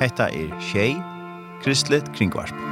Hetta er Shay, Kristlet Kringvarp.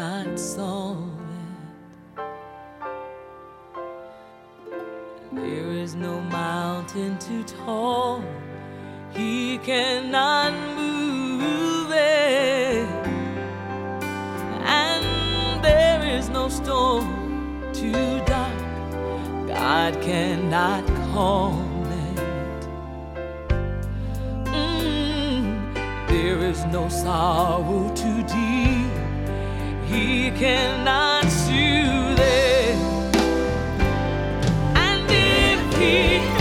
not solve it There is no mountain too tall. He cannot move it. And there is no storm too dark. God cannot calm There is no sorrow too deep he cannot soothe it and if he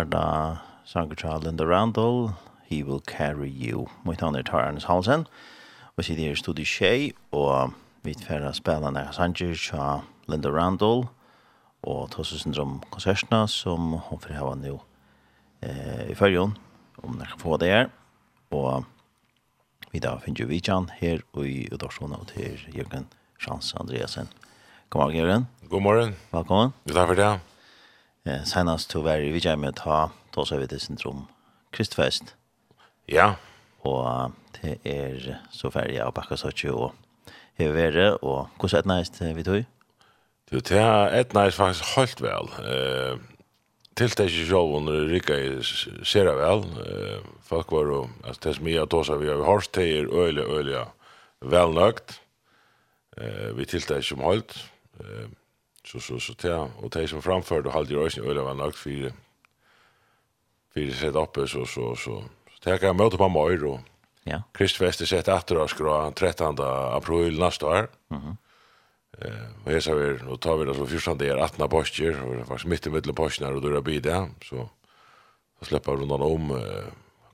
var da sanger til Linda Randall, He Will Carry You. Mitt navn er Tarans Halsen, og sitter her i studiet Shea, og vi tverre spiller nær sanger til Linda Randall, og Tosse Syndrom konsertene som hun får hava nå eh, i følgen, om dere kan få det her. Og vi da finner jo Vidjan her i Udorsona til Jørgen Sjans Andreasen. God morgen, Jørgen. God morgen. Velkommen. Vi tar for det eh, senast to var vi Vijay med ta, da så vi det syndrom Kristfest. Ja. Og det er så ferdig av bakka så Bakkasotje og hever Hevere, og hvordan er det næst vi tog? Du, det er et næst faktisk holdt vel. Eh, Tiltækje sjåven rikka i sera vel. Eh, folk var jo, altså det som jeg tåsa vi har hårst, det er øyelig, øyelig velnøgt. Eh, vi tiltækje som holdt. Eh, så så så te och te som framför då håller ju ösen öle var nog för för set upp så så så te kan möta på mig då. Ja. Kristfest är sett efter oss grå 13 april nästa år. Mhm. Eh, och så vi nu tar vi det så första är 18 poster och det var mitt i mitten påsknar och då det där så så släpper rundan om eh,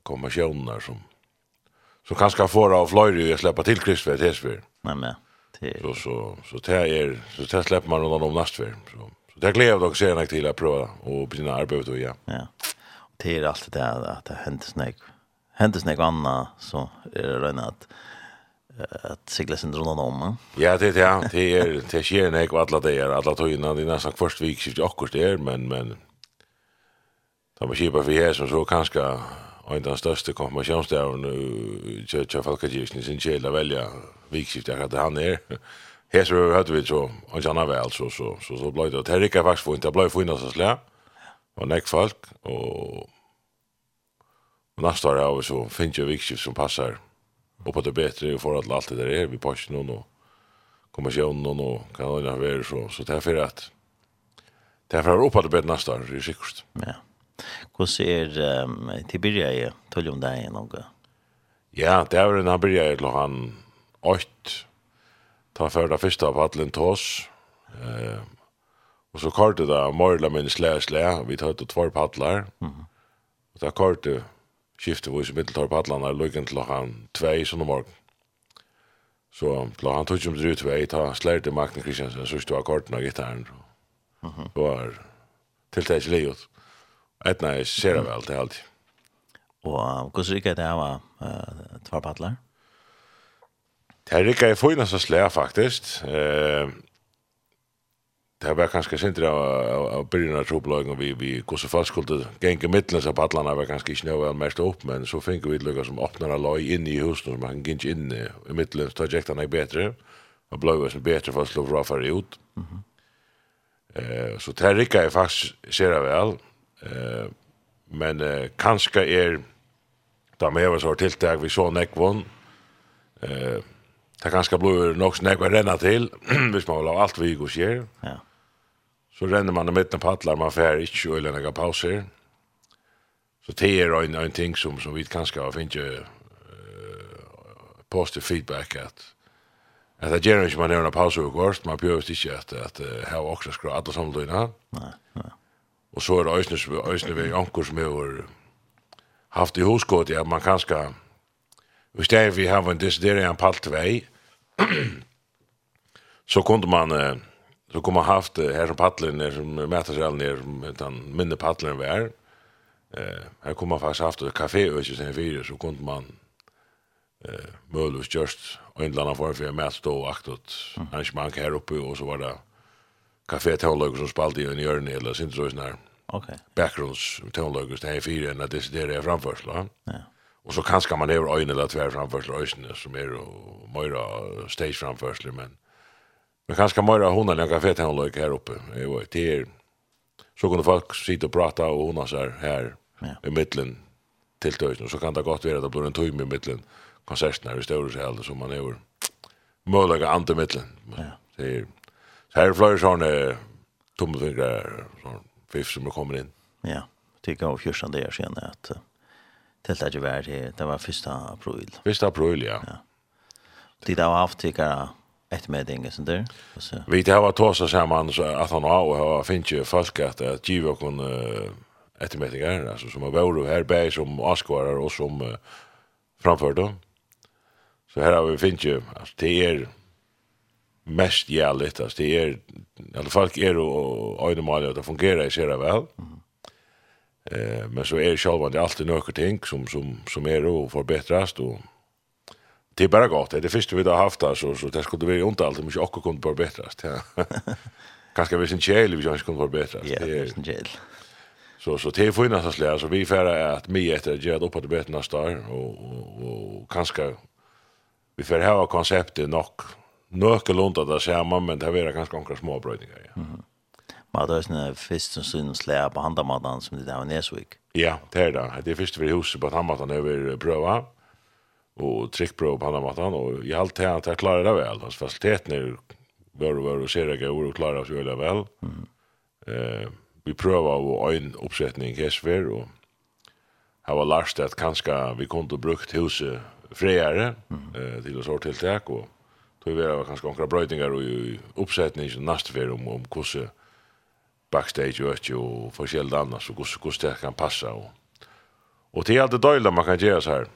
kommersioner som så kanske får av Florida släppa till Kristfest hästfyr. Nej men. Så så så det är så det släpper man någon om nästver. Så så det glädjer dock sen att till att prova och börja arbete och ja. Ja. Och det är allt det där att det händer snägg. Händer snägg anna så är det redan att att segla sin drona om. Ja, det ja, det är det sker när jag alla det är alla tojna det är nästan först vik så jag kort det är men men Då man kipar för som så kanske en av den største konfirmasjonsdagen til Falkagirken sin kjell å velge vikskiftet jeg hadde han er. Her så hørte vi så, og han var altså, så, så, så ble det. Det ikke faktisk funnet, det ble funnet så slett, og nekk folk, og, og neste år har vi så finnet jo vikskift som passer og på det bedre i forhold til alt det der er, vi passer noen og kommersjonen og kan det være så, så det er for at det er for å oppe det bedre neste år, det er sikkert. Ja. Hvordan er um, Tiberia i tull om deg noe? Ja, det er en Tiberia i han 8. Ta før det første av Adlen Tås. Eh, og så kort det da, Morla min slæ slæ, vi tar ut tvær padler. Mm -hmm. Og da kort det skiftet vi som middeltar padlerne lukken til han 2 sånn om Så Så han tog som drut vi, ta slær til Magne Kristiansen, så stod jeg korten av gitaren. Mm -hmm. Så var tiltaget livet. Etna ser sér vel til alt. Og hvordan rikker det av uh, tvarpadler? Det rikker jeg fyrir næsta slæ, faktisk. Uh, det var kanskje sindri av, av, av byrjun av trobløyng og vi, vi hvordan folk skulle genge mittlens av padlarna var kanskje ikke noe mest opp, men så fikk vi lukka som åpner av løy inn i husen som man kan genge inn i mittlens, ta jektan ikke bedre, og bløy som bedre for å slå fra for ut. Mm -hmm. uh, så det rikker jeg faktisk ser sér vel. Eh, men eh, kanskje er da oss har sånn tiltak vi så nekvån, eh, det kanskje blir nok snakk å renne til, hvis man vil ha alt vi går skjer. Ja. Så renner man i midten på atler, man fer ikke og lønner pauser. Så det er en, en ting som, som vi kanskje har finnet uh, positiv feedback at at det gjør ikke man er en pause og gårst, man prøver ikke at, at uh, her også skra alle samtidene. Nei. Og så er det øysene, øysene ved anker som har haft i hoskått, ja, man kan skal, hvis det er vi har en desideret en palt vei, så kunde man, så kunne man haft her som paddelen, her som mätarsalen, her som den minne paddelen vi er, eh, her kunne man faktisk haft et kafé, og ikke sin fire, så kunde man eh, muligvis og en eller annen form for mætstå og aktet arrangement her oppe, og så var det kafé Tonlöger som spalte i en hjørne, eller sin så sånn her. Ok. Backgrounds Tonlöger, det er fire enn at det er det framførsel, ja. Og så kanskje man över øyne eller tver framførsel øyne, som er och møyra stage framførsel, men men kanskje møyra hundar enn Café Tonlöger her oppe. Det är så kunde folk sitta och prata og hundar seg her, ja. i mitten til tösen så kan det gott vara at det blir en tøyme i mitten konserterna i stora så Støvreshjelden, som man hever möjliga andre mitten. Ja. Det är Her er flere sånne tommelfingrar, sån fiff som kommer in. Ja, det gav fjörsand det jag känner att det lär ju vara det, det var första april. Första april, ja. ja. Det där var avtikare ett med inget sånt där. Vi det har tagit oss samman så att han har och har finns ju folk att att ge och kon ett med inget alltså som har varit här bäj som askvarar och som framför dem. Så här har vi finns ju alltså det är mest jävligt. Alltså det är, eller folk är och öjnemaliga att det fungerar i sig väl. Mm. Eh, men så är det själva det alltid några ting som, som, som är och förbättras och det är bara gott. Det är det första vi har haft alltså, så det skulle vara ont alltid, men jag också kunde förbättras. Ja. Kanske vi sin kjäl, vi kanske kunde förbättras. Ja, det är sin kjäl. Så så det får ju nästan slä så vi färra att mig efter att göra upp på det bättre nästa år och, och, och, och kanske vi får ha konceptet nog nøkelund at det samme, men det er kanskje noen små brøyninger, ja. Mm -hmm. Men det er sånn fisk som synes slæ på handamaten som det er Nesvik. Ja, det er det. Det er først vi huset på handamaten over prøva, og trykkprøve på handamaten, og i alt det at jeg klarer det vel. Altså, fasiliteten er vår og vår og ser jeg og klarer oss veldig vel. Mm. Eh, vi prøver å en oppsetning i Hesfer, og jeg var lært at kanskje vi kunne brukt huset friere mm. eh, til å sortiltak, og vi være kanskje onkra brøytingar i oppsetning som nast fer om, om hvordan backstage og ikke og forskjellig annars og hvordan det kan passa og, og til alt det døyla man kan gjøre så her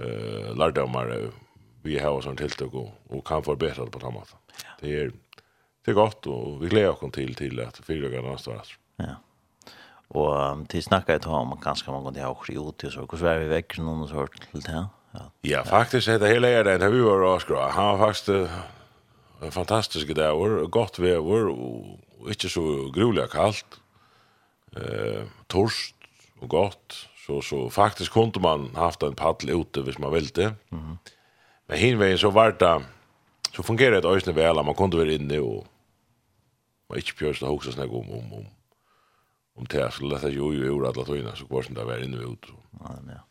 uh, lærdomar vi har sånn tiltak og, og kan forbedra det på den måten det er det er godt og vi gleder oss til til at fyra kan nast var ja og um, til snakka i om ganske man kan har okkur i utgjørs og hvordan er vi vekker noen sort til det her Ja, ja faktiskt det hela er det vi var och skra. Han var faktiskt en fantastisk dag och gott väder og ikke så grulig kallt. Eh torst och gott så så faktiskt kunde man haft en paddel ute hvis man ville. Mhm. Men hinveien så var det så fungerade det ösnen väl man kunde være inne och man inte pjörs det också snägg om om om om det Så så jeg jo ju ju alla tojna så kvar sen där inne og ut. Ja, ja.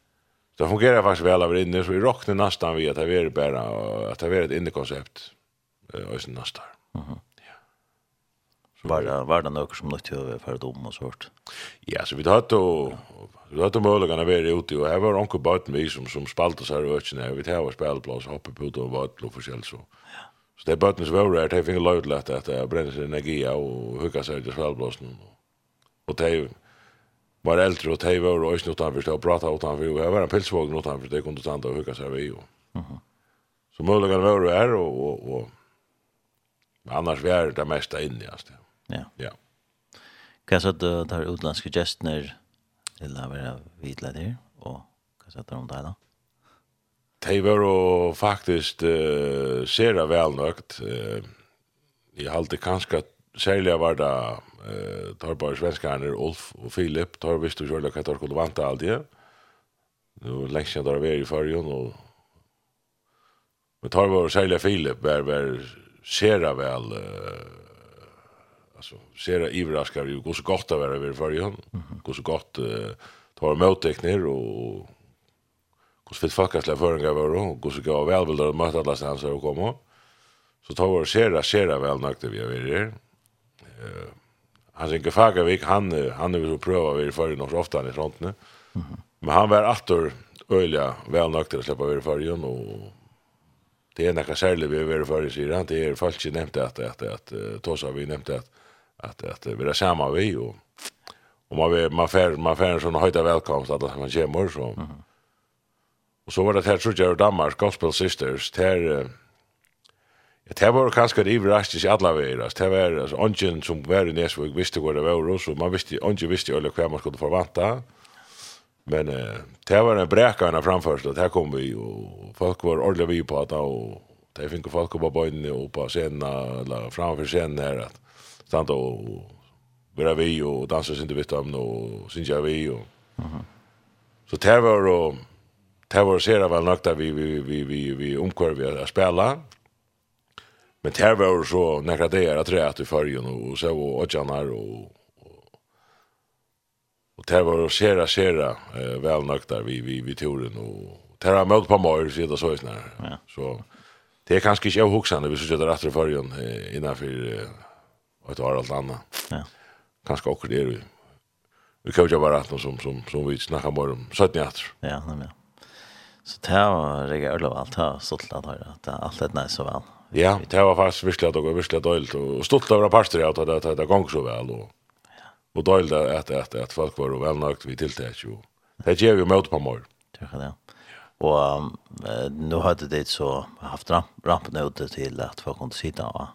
Så det fungerer faktisk vel av inne så vi råkner nesten vi at det er bare at det et ett innekoncept. Eh och sen. Mhm. Var det, var det noe som nødt til å være dum og sånt? Ja, så vi tatt og vi tatt mulighetene å være ute, og her var onke bøten vi som, som spalte seg i økene, vi tar og spilleplass, hoppe på ut og bøten og forskjell, så. Så det bøten som var her, de finner løy til at det brenner seg energi og hukket seg til spilleplassen, og de var äldre och tejva och ösn utanför och prata utanför och jag var en pilsvågen utanför det kunde tanta och hugga sig vid. Så möjligen var det här och, och, och annars var det mesta inne. Alltså. Ja. ja. Kan jag säga att det här utländska gästner eller vara vidlade här och kan jag säga om det här då? Det var faktiskt uh, sera välnökt. Uh, jag hade kanske att særlig var det eh, tar bare svenskerne, Ulf og Filip, tar visst du kjørlig hva tar kunne vanta alt det. Nå lengst siden der var i fargen, og men tar bare særlig Filip, var, var sera vel, eh, altså, sera ivraskar jo, går så godt det var i fargen, går så godt eh, tar møtekner, og hvor så fitt fakkaslega føringar var, og hvor så gav velvilder å møte alle stanser og komme. Så tar bare ser sera vel nøkter vi er her eh han gefaga vik han han vill ju vi för något ofta i sånt Mm. Men han var åter öliga väl nog till att släppa över för ju och det är några särle vi vill för sig rent det är falskt nämnt att att att Tosa vi nämnt att att att vi är samma vi och och man vill, man får man fär sån höjda välkomst att man kommer så. Mm. Och så var det här tror jag Danmark Gospel Sisters där Det var kanskje det iverrastis i alla veier, det var altså, ongen som var i Nesvig visste hvor det var, så man visste, ongen visste jo hva man skulle forvanta, men eh, det var en brekarna framførst, og det kom vi, og folk var ordentlig vi på det, og det fikk folk på bøynene og på scenen, eller framfor scenen her, at stand og være vi og dansa sin vitt om og synes jeg vi og uh så det var og det var sera vel nok vi vi vi vi vi omkvar vi att spela Men det här var så nekra det er at det i färgen og så var åtjanar og, og det var att sera sera eh, vel nok der vi, vi, vi turen og det var møtt på mor, sida så det så här. Ja. Så det är kanske inte avhuxande vi ska sätta rätt i färgen eh, innanför eh, et år alt annet. Ja. Kanskje också det är vi. Vi kan jo ikke bare som, som, som vi snackar mer om 17 efter. Ja, nemlig. Så det var jeg ødelig allt här så till att höra at allt är nice så väl. Ja. Det var faktisk virkelig at det var virkelig døylt, og stolt över parter att det det, det gong så väl og och dåligt at, att att folk var väl nöjt vid tilltäget. Det ger ju møte på mor. Det kan det. Och um, nu hade det så haft ramp rampen ute till att folk kunde sitta va.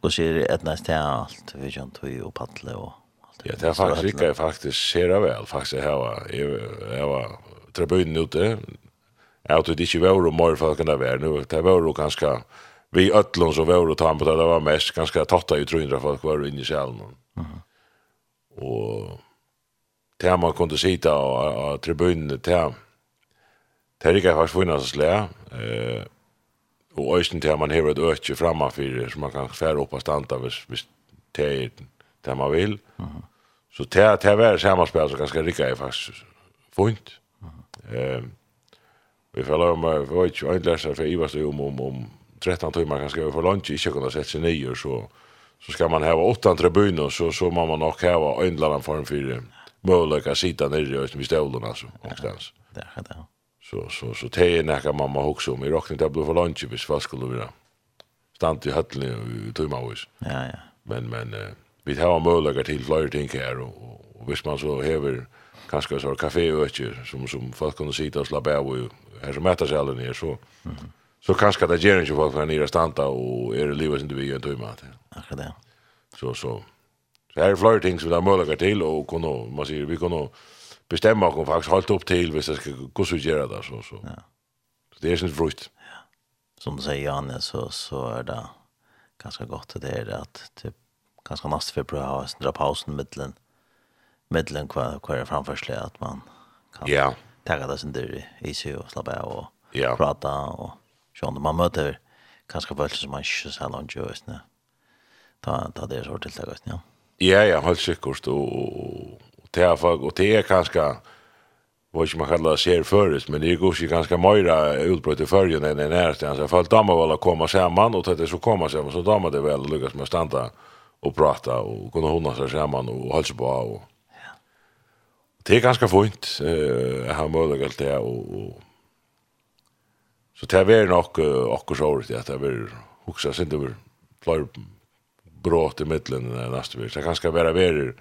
Och så er det et næst til allt vi kan tog og och og och allt. Ja, det är faktiskt rika faktiskt ser det väl faktiskt här var jeg var tribunen ute. Jeg tror det ikke var och mer folk än det var nu. Det var ju ganska vi ötlon som var och tampa det var mest ganska tatta ju tror inte folk var inne i själen. Mhm. Mm och där man kunde sitta och, och tribunen där där gick jag faktiskt vinna så slä. Eh och östen där man har ett öke framan för så man kan färra upp och stanta vis vis där där man vill. Mhm. Så där där var samma spel så ganska rika är faktiskt fint. Ehm Vi får lära mig, vi var ikke øynløsere, for jeg var så om, om, om 13 timmar kanske över lunch inte kunna sätta sig ner så så ska man ha åtta tribuner så så må man nog ha en annan form för möjlighet att sitta ner i just vid stolarna så någonstans. Ja, där där. Så så så te näka mamma också om i rocken där blir för lunch vis vad skulle vi då. Stant i hallen i timmar vis. Ja ja. Men men vi har möjlighet till flyr ting här och och visst man så häver kanske så kaffe och som som folk kan sitta och slappa av och här som äter sig alla ner så. Mhm. Mm Så kanske det ger inte folk för ni är stanta och är det livet som du vill göra mat Akkurat det. Så, så. Så här är flera ting som vi har möjlighet till och kunna, man säger, vi kunna bestämma och faktiskt hålla upp till hvis det ska gå så göra det. Så, så. Ja. så det är sin frukt. Ja. Som du säger Janne så, så är det ganska gott det är det att typ ganska nästa för bra ha en pausen mittlen mittlen kvar kvar framförsle att man kan ja. ta det sen där i sig och slappa av och ja. prata och Sjån, man møter kanskje folk som man ikke ser noen gjøres, ne? Ta, ta det sort til det, ja. Ja, ja, helt sikkert, og, og, det er folk, og det er kanskje, vad man kallar ser förrest men det är ju ganska myra utbrott i förrjun än i närstans. Jag fall damer väl att komma samman och tänkte så komma samman så damer det väl lyckas med att stanna och prata och kunna seg sig og och hälsa på og det er ganske fint eh ha möjlighet att det og, og Så det er nok uh, akkurat så året, at det er hoksa sin det er flere brått i middelen nästa vis. Det kan skal være vara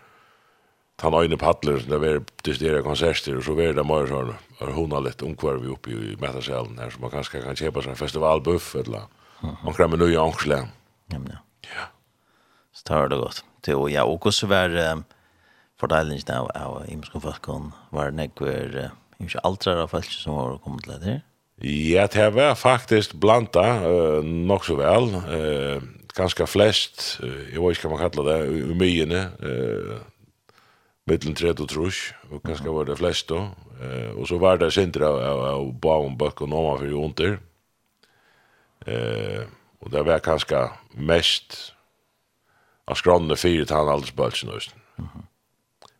ta har inne paddler som det är distere konserter og så är det mer sån är hon litt omkvar vi oppe i Mätarsalen her, så man kanskje kan kjøpe seg en festivalbuff eller man krämer nu i Angsle. Ja men ja. Ja. Så tar det godt. Det och ja og så var um, fordelingen av av imskon var det nekver inte alltrar av folk som har kommit där. Ja, det var faktisk blanda uh, nok så vel. Uh, ganske flest, uh, jeg vet ikke hva man kallar det, umyene, uh, mittlen tredje og trus, og ganske var det flest då. Uh, og så var det sinter av, av Baumbøk og Noma for Jonter. Uh, og det var ganske mest av skrånne fire til han aldersbølsen, nesten. Mm -hmm.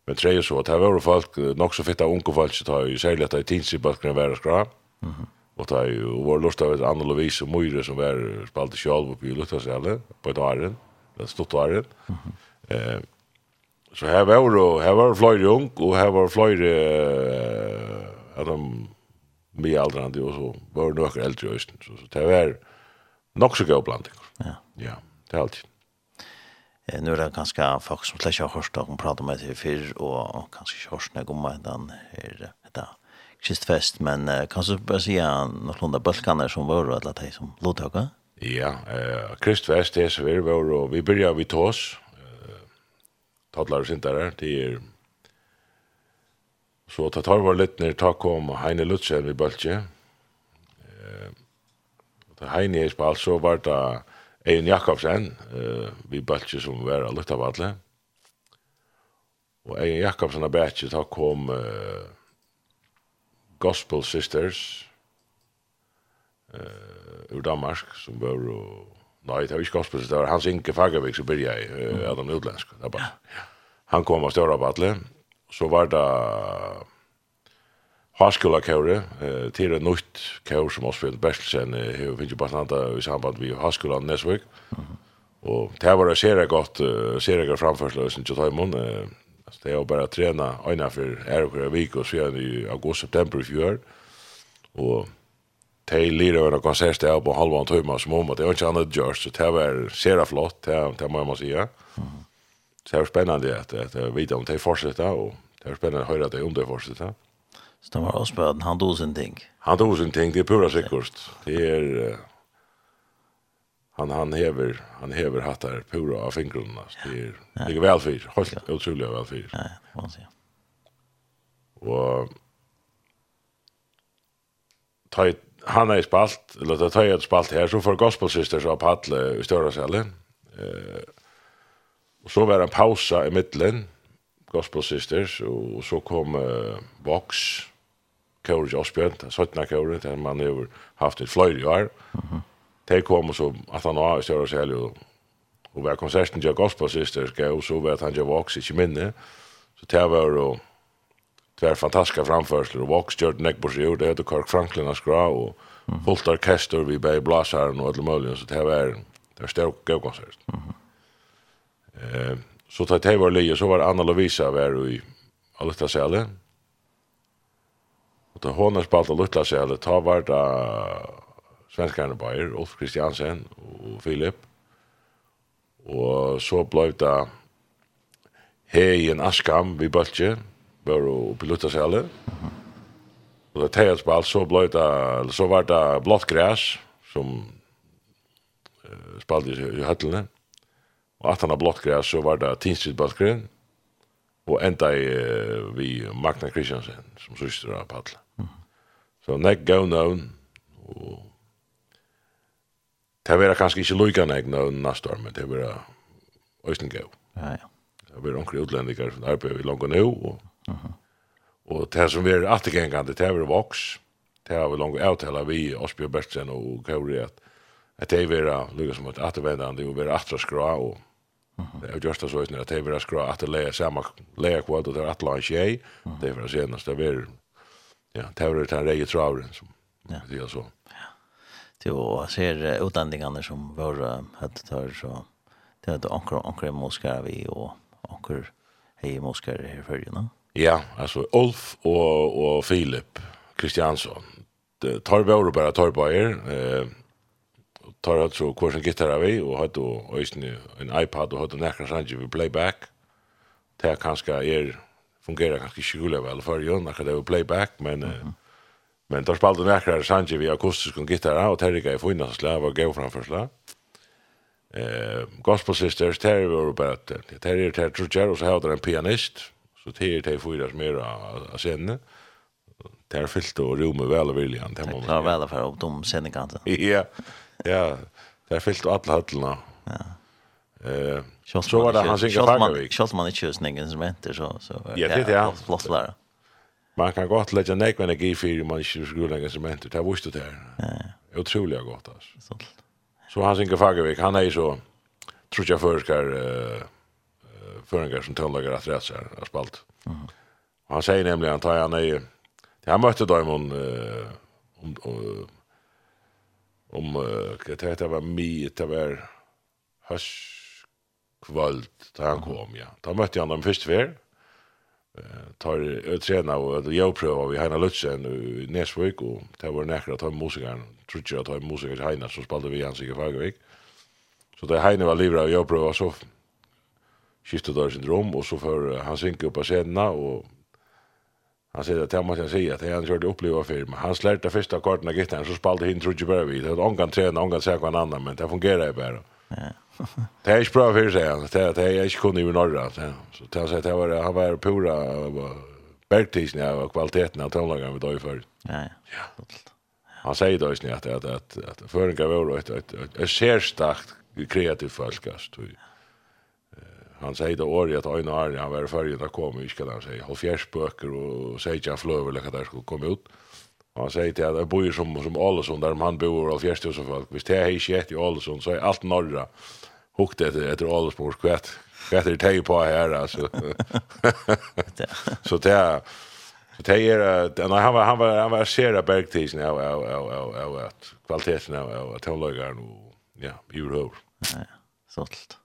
Men tredje så, det var folk, nok så fitta unge folk, så tar jo særlig at det er tinsibøkene være skrann. Mm -hmm. Och det är ju vår lust av ett annorlunda vis och myre som var spalt i kjall uppe i Luttasjälle på ett åren, den stått åren. Eh, så här var det, här var flöjt ung och här var flöjt eh, att de med åldrande och så var det några äldre just så, så det var nog så god blandning. Ja. Ja, det är alltid. Eh, nu er det ganske folk som slett ikke har hørt och pratar med sig för och kanske hörs när går med den her. här kistfest, men uh, kan du bare bara säga några bulkaner som var eller de som låt höga? Ja, eh uh, kristfest det så vi var og vi börjar vi tås. Eh uh, talar oss inte där det är så att tar var lite när ta kom Heine Lutsen vi bulke. Eh uh, Heine är spalt så var det Ein Jakobsen, eh vi bulke som var lite av alla. Og Ein Jakobsen har bättre ta kom eh uh, Gospel Sisters eh ur Danmark som var og nei, det var ikke Gospel Sisters det var Hans Inge Fagervik som byrja i eh, Adam Utländsk. Det det bara han kom av stora Batle, så var det Haskola Kaure, eh, til en nytt kåre som også finner Bertelsen, eh, finnes jo bare i samband med Haskola Nesvik. Mm -hmm. Og det var det ser godt, ser jeg framførsel, og synes jeg tar i munnen, Alltså det är bara träna ena för Erkor vik och sen i augusti september i fjör. Och Tay Lira var konsert där på halva en timme som om att det är inte annat görs så det var sera flott det det må man säga. Mm. Så det är spännande att att vet om det fortsätter och det är spännande att höra att det om det fortsätter. Så det var avspärden, han tog sin ting. Han tog sin ting, det är pura säkert. Det är han han hever han hever hattar pura av fingrarna så det är det är väl för helt otroligt väl för. ja man ser. Och ta han har spalt eller ta ta spalt här så för gospel sisters av Palle i stora salen. Eh och så var en pausa i mitten gospel sisters och så kom uh, box Kåre Josbjørn, 17 kåre, der man har haft et fløyre i år. Mm -hmm de kom så at han var i större sälj og och var konserten till Gospel Sisters gav så var att han gav Vox, inte minne. Så det var då tvär fantastiska framförsler och Vox gjorde Neckbush gjorde det och Kirk Franklin har skra och fullt orkester vi bei blasaren och alla möjliga så det var det var stor god konsert. Mm. Eh, så tar det var lige, så var Anna Lovisa var i Alta Säle. Och då hon har spalt Alta Säle var det svenskarna Bayer, Ulf Kristiansen og Filip. Og så blev det hei en Askam vi Bøltje, bare oppe seg alle. Og det tegets på alt, så, ble det, så var det blått græs som uh, spalte i, i høttene. Og at han har blått græs, så var det Tinstridbalskren. Og enda i, uh, vi Magna Kristiansen, som syster av Patle. Så nek gau navn, og Det var kanskje ikke lukka nek nå neste år, men det var vera øystinger. Ja, ja. Det var onker utlendinger som arbeider i langt nå, og, uh og det som vera attegengande, det var voks, det har vi langt avtala vi, Osbjørn Bertsen og Kauri, at, at det var lukka som et attervendande, og vera atra skra, og Det är just det så at det var skra at det leia samma leia kvart og det är att en tjej. Det var för senast det var, ja, det var den reie reget som, ja. det är så och ser utlandningarna som var hade ta så det hade ankra ankra moskar vi och ankar hej moskar här för ju va? Ja, alltså Ulf och och Filip Kristiansson. Det tar bara bara tar bara er eh tar alltså så kursen gitarra vi och har då ösn en iPad och har då näkra sanji vi playback. Det kanske är fungerar kanske skulle väl för ju när det är playback men mm -hmm Men då spelade näkrar Sanji vi akustisk och gitarra och Terrika i fina slag var gå framför slag. Eh, Gospel Sisters, Terry var bara, att Terry är Terry Trudger så hade en pianist. Så Terry är Terry Fyras mer av scenen. Terry fyllt och rum med väl och viljan. Det var väl för upp de scenekanten. Ja, ja. Terry fyllt och alla höllorna. Ja. Eh, så var det han synkar Fagervik. Kjoltman är tjusningen som heter så. Ja, det är det. Flott lärare. Man kan godt lägga nek energi för man inte skulle lägga cement. Det visste det här. Ja. Otroligt gott alltså. Så. Så han synker Fagervik, han är ju så tror jag förskar eh förringar som tullagar att rätt sig här spalt. Mm. Han säger nämligen att han är ju han mötte då om eh om om det heter var mi det var hörs kvöld där han kom ja. Då mötte han dem först för tar utrena och jag pröva vi Heina Lutsen i Nesvik och det var näkra att ta musikern. Tror jag att ta musiker Heina så spelade vi hans i Fagervik. Så det Heina var livra och jag pröva så skiftet där sin rum och så för han synker upp på scenen och han säger att jag måste säga att han körde uppleva för men han slärta första korten av gitarren så spelade han tror jag bara vi. Det var ångan träna ångan säkert annan men det fungerar ju bara. Ja. Det är bra för sig. Det det är inte kunde ju norra så. Så det så det var han var pura bergtisen av kvaliteten av tonlagen vi då för. Ja ja. Han säger då ju att att att att förringa var ett ett ett särstakt kreativt folkast. Han säger då året att en år han var förrän att komma i skolan säger halvfjerds böcker och säger jag flöver eller där skulle komma ut. Han säger till att det bor som, som Ålesund där han bor och halvfjerds tusen folk. Visst det är inte i Ålesund så är allt norra hukt efter efter åldersmors kvätt. Kvätt är tej på här alltså. så det så det är den han var han var han var skära bergtisen av, av, av, av, av, au att kvaliteten av, av, att hålla igång och ja, euro. Ja, sålt.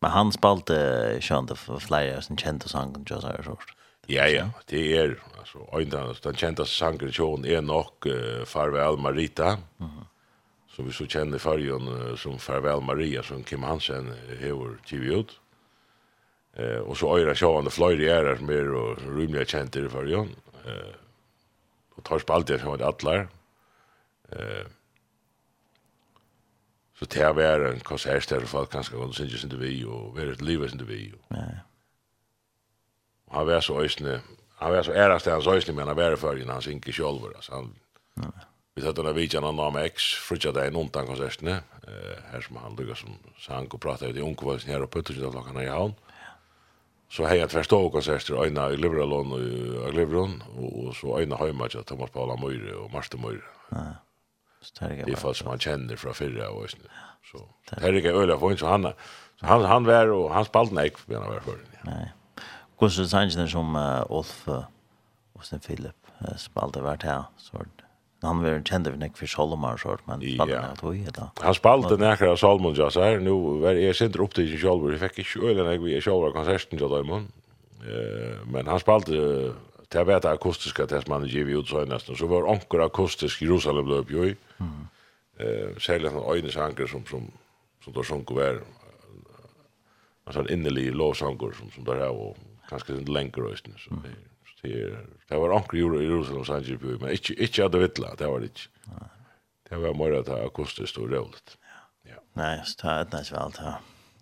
Men han spalte sjönde för flyers och kände sången just här sort. Ja ja, det är alltså ända den kända sången John är nog farväl Marita. Mhm som vi så kjenner i fargen som Farvel Maria som Kim Hansen hever TV ut. Eh, og så øyre sjående fløyre gjerder som er og rymlige kjenter i fargen. Eh, og tar spalt jeg som var atler. Eh, så til jeg var en konsert der for at kanskje han synes ikke vi og være et liv synes vi. Og han var så øyne, han var så ærast til hans øyne, men han var i fargen, han synker sjolver. Altså, han, Nei Vi tar den videon av Nam X, frutja det en ontan konsertene, her som han lukka som sang og prata ut i ungkvalsen her oppe, tusen av klokkan her i havn. Så hei at verstå konserter, øyna i Liberalon og i Liberon, og så øyna høyma til Thomas Paula Møyre og Marste Møyre. Det er folk som han kjenner fra fyrra og æsne. Så det er ikke øyla for så han, han, han var, og han spalt nek, men han var fyrir. Nei. Hvordan er sannsynner som Olf og Sten Philip spalte hvert her, så var det han var kjent av nek for Solomar så men spalte han tog i da. Han spalte nekker av Solomon ja, så her, nu var jeg sindre opp til sin Solomar, jeg fikk ikke øyne nek vi er sjåvar konserten til Døymon, men han spalte til å vete akustiska test man giv ut så nesten, så var anker akustisk Jerusalem løp jo i, særlig han øynesanker som, som, som da sjunker var, altså en innelig lovsanker som, som der er, og kanskje litt lenger øyne, så det er det var anker i Jerusalem Sanjibu, men inte inte hadde vittla, det var det ikke. Det var mer att ha akustisk og rådligt. Ja. Nei, så det er ikke vel,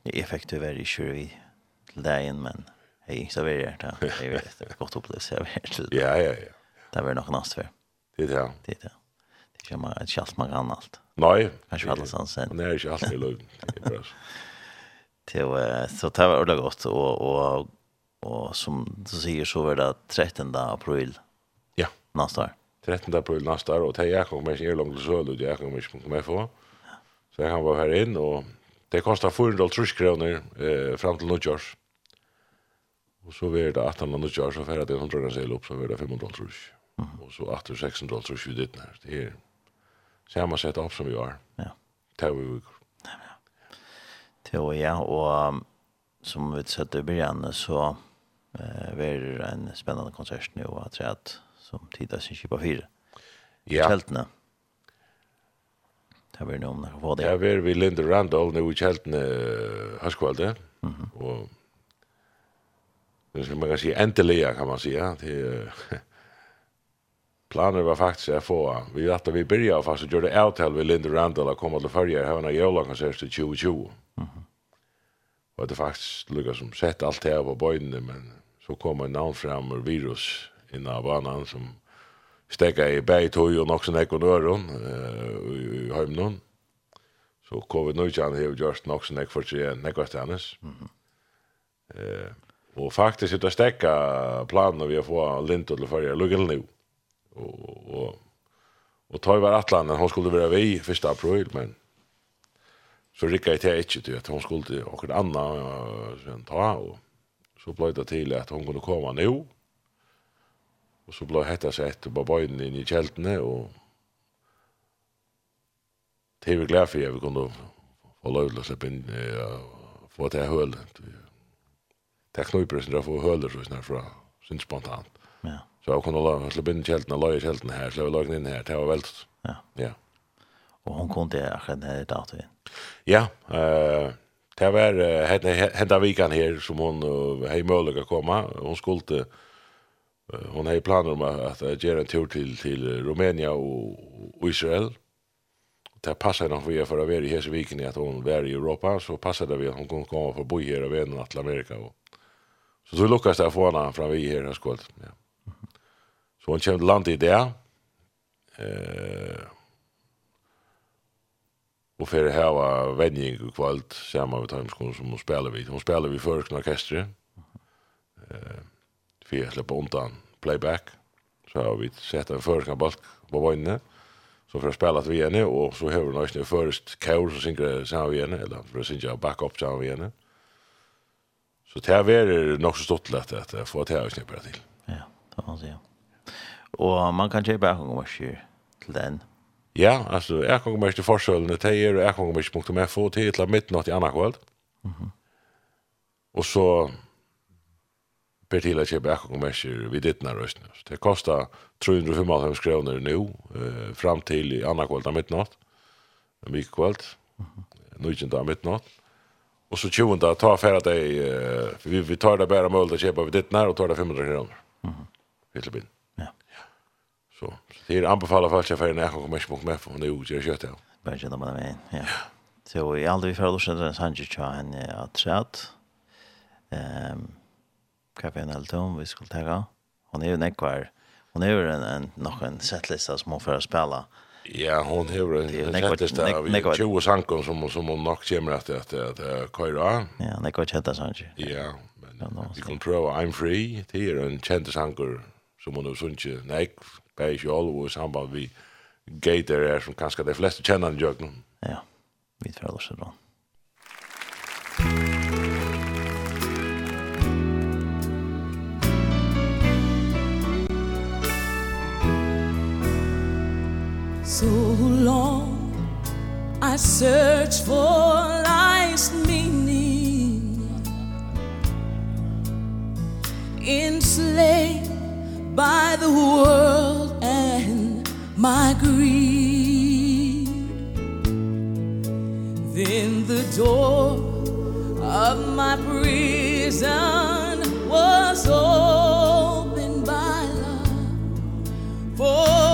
det er effektivt veldig kjør i til deg men jeg ikke så veldig hjertet, jeg vet, det er godt opplevelse jeg vet til. Ja, ja, ja. Det var noe nast for. Det är det. Det er det. Det er ikke et kjalt man kan alt. Nej, Kanskje alle sånn sen. Nei, är alt alltid løven. Det är bra. Så det var ordentlig godt, og Och som du säger så var det 13 april. Ja. Nästa år. 13 april nästa år. Och det jag kommer inte långt till Sölud. Jag kommer inte med få. Så jag kan vara här in. Och det kostar 400 kronor eh, fram till Nordjors. Och så blir det 18 och Nordjors. det färdigt 100 sel upp så blir det 500 Mm. Och så 8 600 tror i det när. Det är samma sätt upp som vi är. Ja. Tar vi. Ja. Teoria och som vi sett i början så eh ver en spännande konsert nu att säga att som tida sin kipa fyra. Ja. Kältna. Det var nog när vad det. Ja, vi vi Linda Randall nu i Kältna haskvalde. Mhm. Och Det ska man kan säga äntligen kan man säga till planer var faktiskt att få. Vi att vi började fast och gjorde avtal med Linda Randall att komma till förra här när jag lagar sig 2020. Mhm. Mm och det faktiskt lyckas som sett allt här på bojden men så kom en navn fram ur virus inn av banan som stekka i beitøy og nokson ekonøren uh, i, i heimnån. Så covid-19 har gjort nokson ek for seg nekvastanes. Mm -hmm. og faktisk er det stekka planen vi har få lint til fyrir lukkil nu. Og, og, og ta i var atlanen, hon skulle være vi 1. april, men så rikka jeg til ikke til at hon skulle til okkur anna uh, ta og så blev det til at hon kunne komme nu. Og så blev hetta sig efter på bøyden inn i kjeltene, og det er vi glad for at vi kunne få lov til att släppa in och få til här Det er knöjper sig där få hölet så snart fra, sin spontant. Ja. Så jeg kunne kunde slippe inn i kältene och löja kältene här, släppa lögen inn her, det var veldig. Ja. Ja. Og hun hon kunde akkurat den här datorn. Ja, eh... Det var hända vikan här som hon hej möjlig att komma. Hon skulle hon hade planer om att göra en tur till till Rumänien och Israel. Det passar nog vi för att vara i hela viken att hon var i Europa så passade vi att hon kunde komma för bo här och vända till Amerika. Och. Så så lyckas det att få henne från vi här här skålet. Ja. Så hon kände land i det. Eh og för det här var vändning och kvalt samma med timeskon som hon spelar vid. Hon spelar vid först orkester. Eh för att släppa undan playback. Så har vi sett en första balk på vänner. Så för att spela vi henne og så hör hon nästan först kör så synger samma vi henne eller for att synka backup samma vi henne. Så det här är nog så stort lätt att få det här att snippa till. Ja, det var man säga. og man kan köpa en gång till den. Ja, alltså jag kommer komme til forskjellene til er og jag kommer komme til med få till til midnatt i andra kväll. Mhm. Mm och så per till att köpa jag kommer vid ditt när. Det kostar 355 kroner nu eh, fram till i andra kväll till midnatt. En vecka kväll. Mhm. Nu inte till midnatt. Och så 20 ta tar färra dig för vi vi tar det bara möjligt å köpa vid ditt när och tar det 500 kroner. Mhm. Mm Helt Så det är anbefalla för att jag får en ekon kommer smock med för nu det är kött ja. Men jag menar men ja. Så i alla vi för oss den Sanchez tror han att chat. Ehm Kevin Elton vi skulle ta. Hon är ju en ekvar. Hon är ju en, en nog en setlista som hon för spela. Ja, hon har en setlista av 20 sankon som, som hon nok kommer at att, att, att köra. Ja, det går kjenta sanger. Ja, men vi kan prøve I'm Free. Det er en kjenta sankor som hon har sunnet nek bär själv och i samband vi gator är som kanske de flesta känner i jöken. Ja, vi tror det så bra. So long I search for life's meaning Enslaved by the world and my greed. Then the door of my prison was opened by love for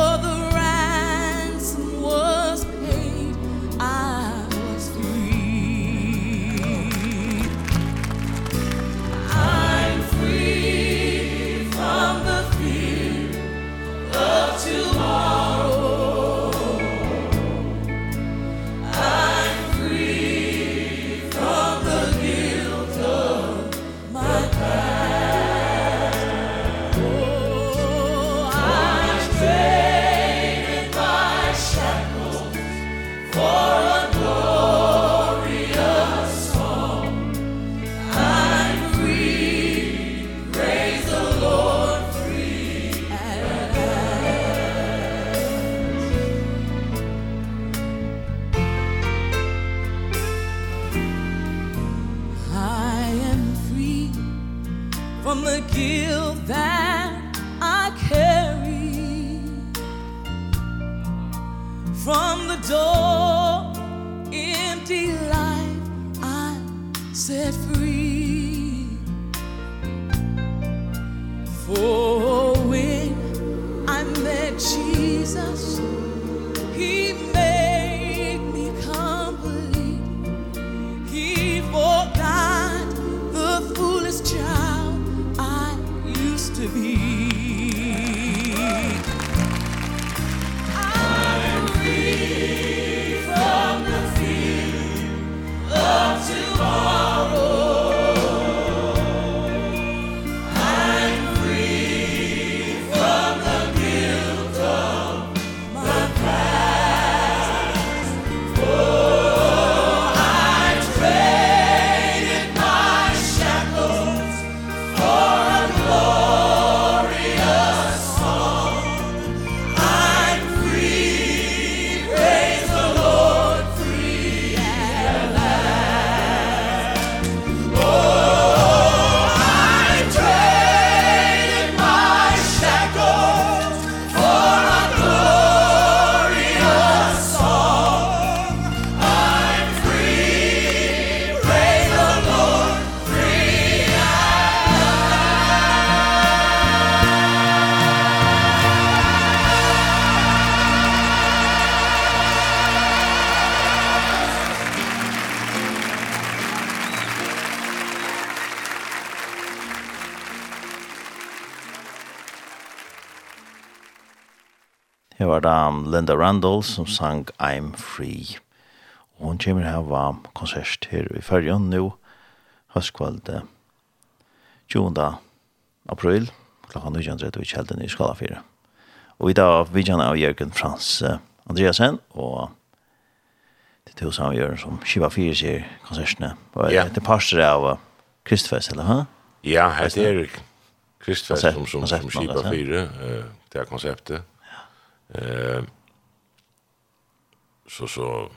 Linda Randall som sang I'm Free. Og hun kommer her var konsert her i Færgjøn nå, høstkvald 20. april, klokka 19.30 i kjelden i Skala 4. Og i dag vi kjenner av Jørgen Frans Andreasen, og det er to som gjør som Kiva 4 sier konsertene. Og yeah. det parster av Kristfest, eller hva? Ja, det er Kristfest som, som, som Kiva 4, det er konseptet. Ja. Uh, så så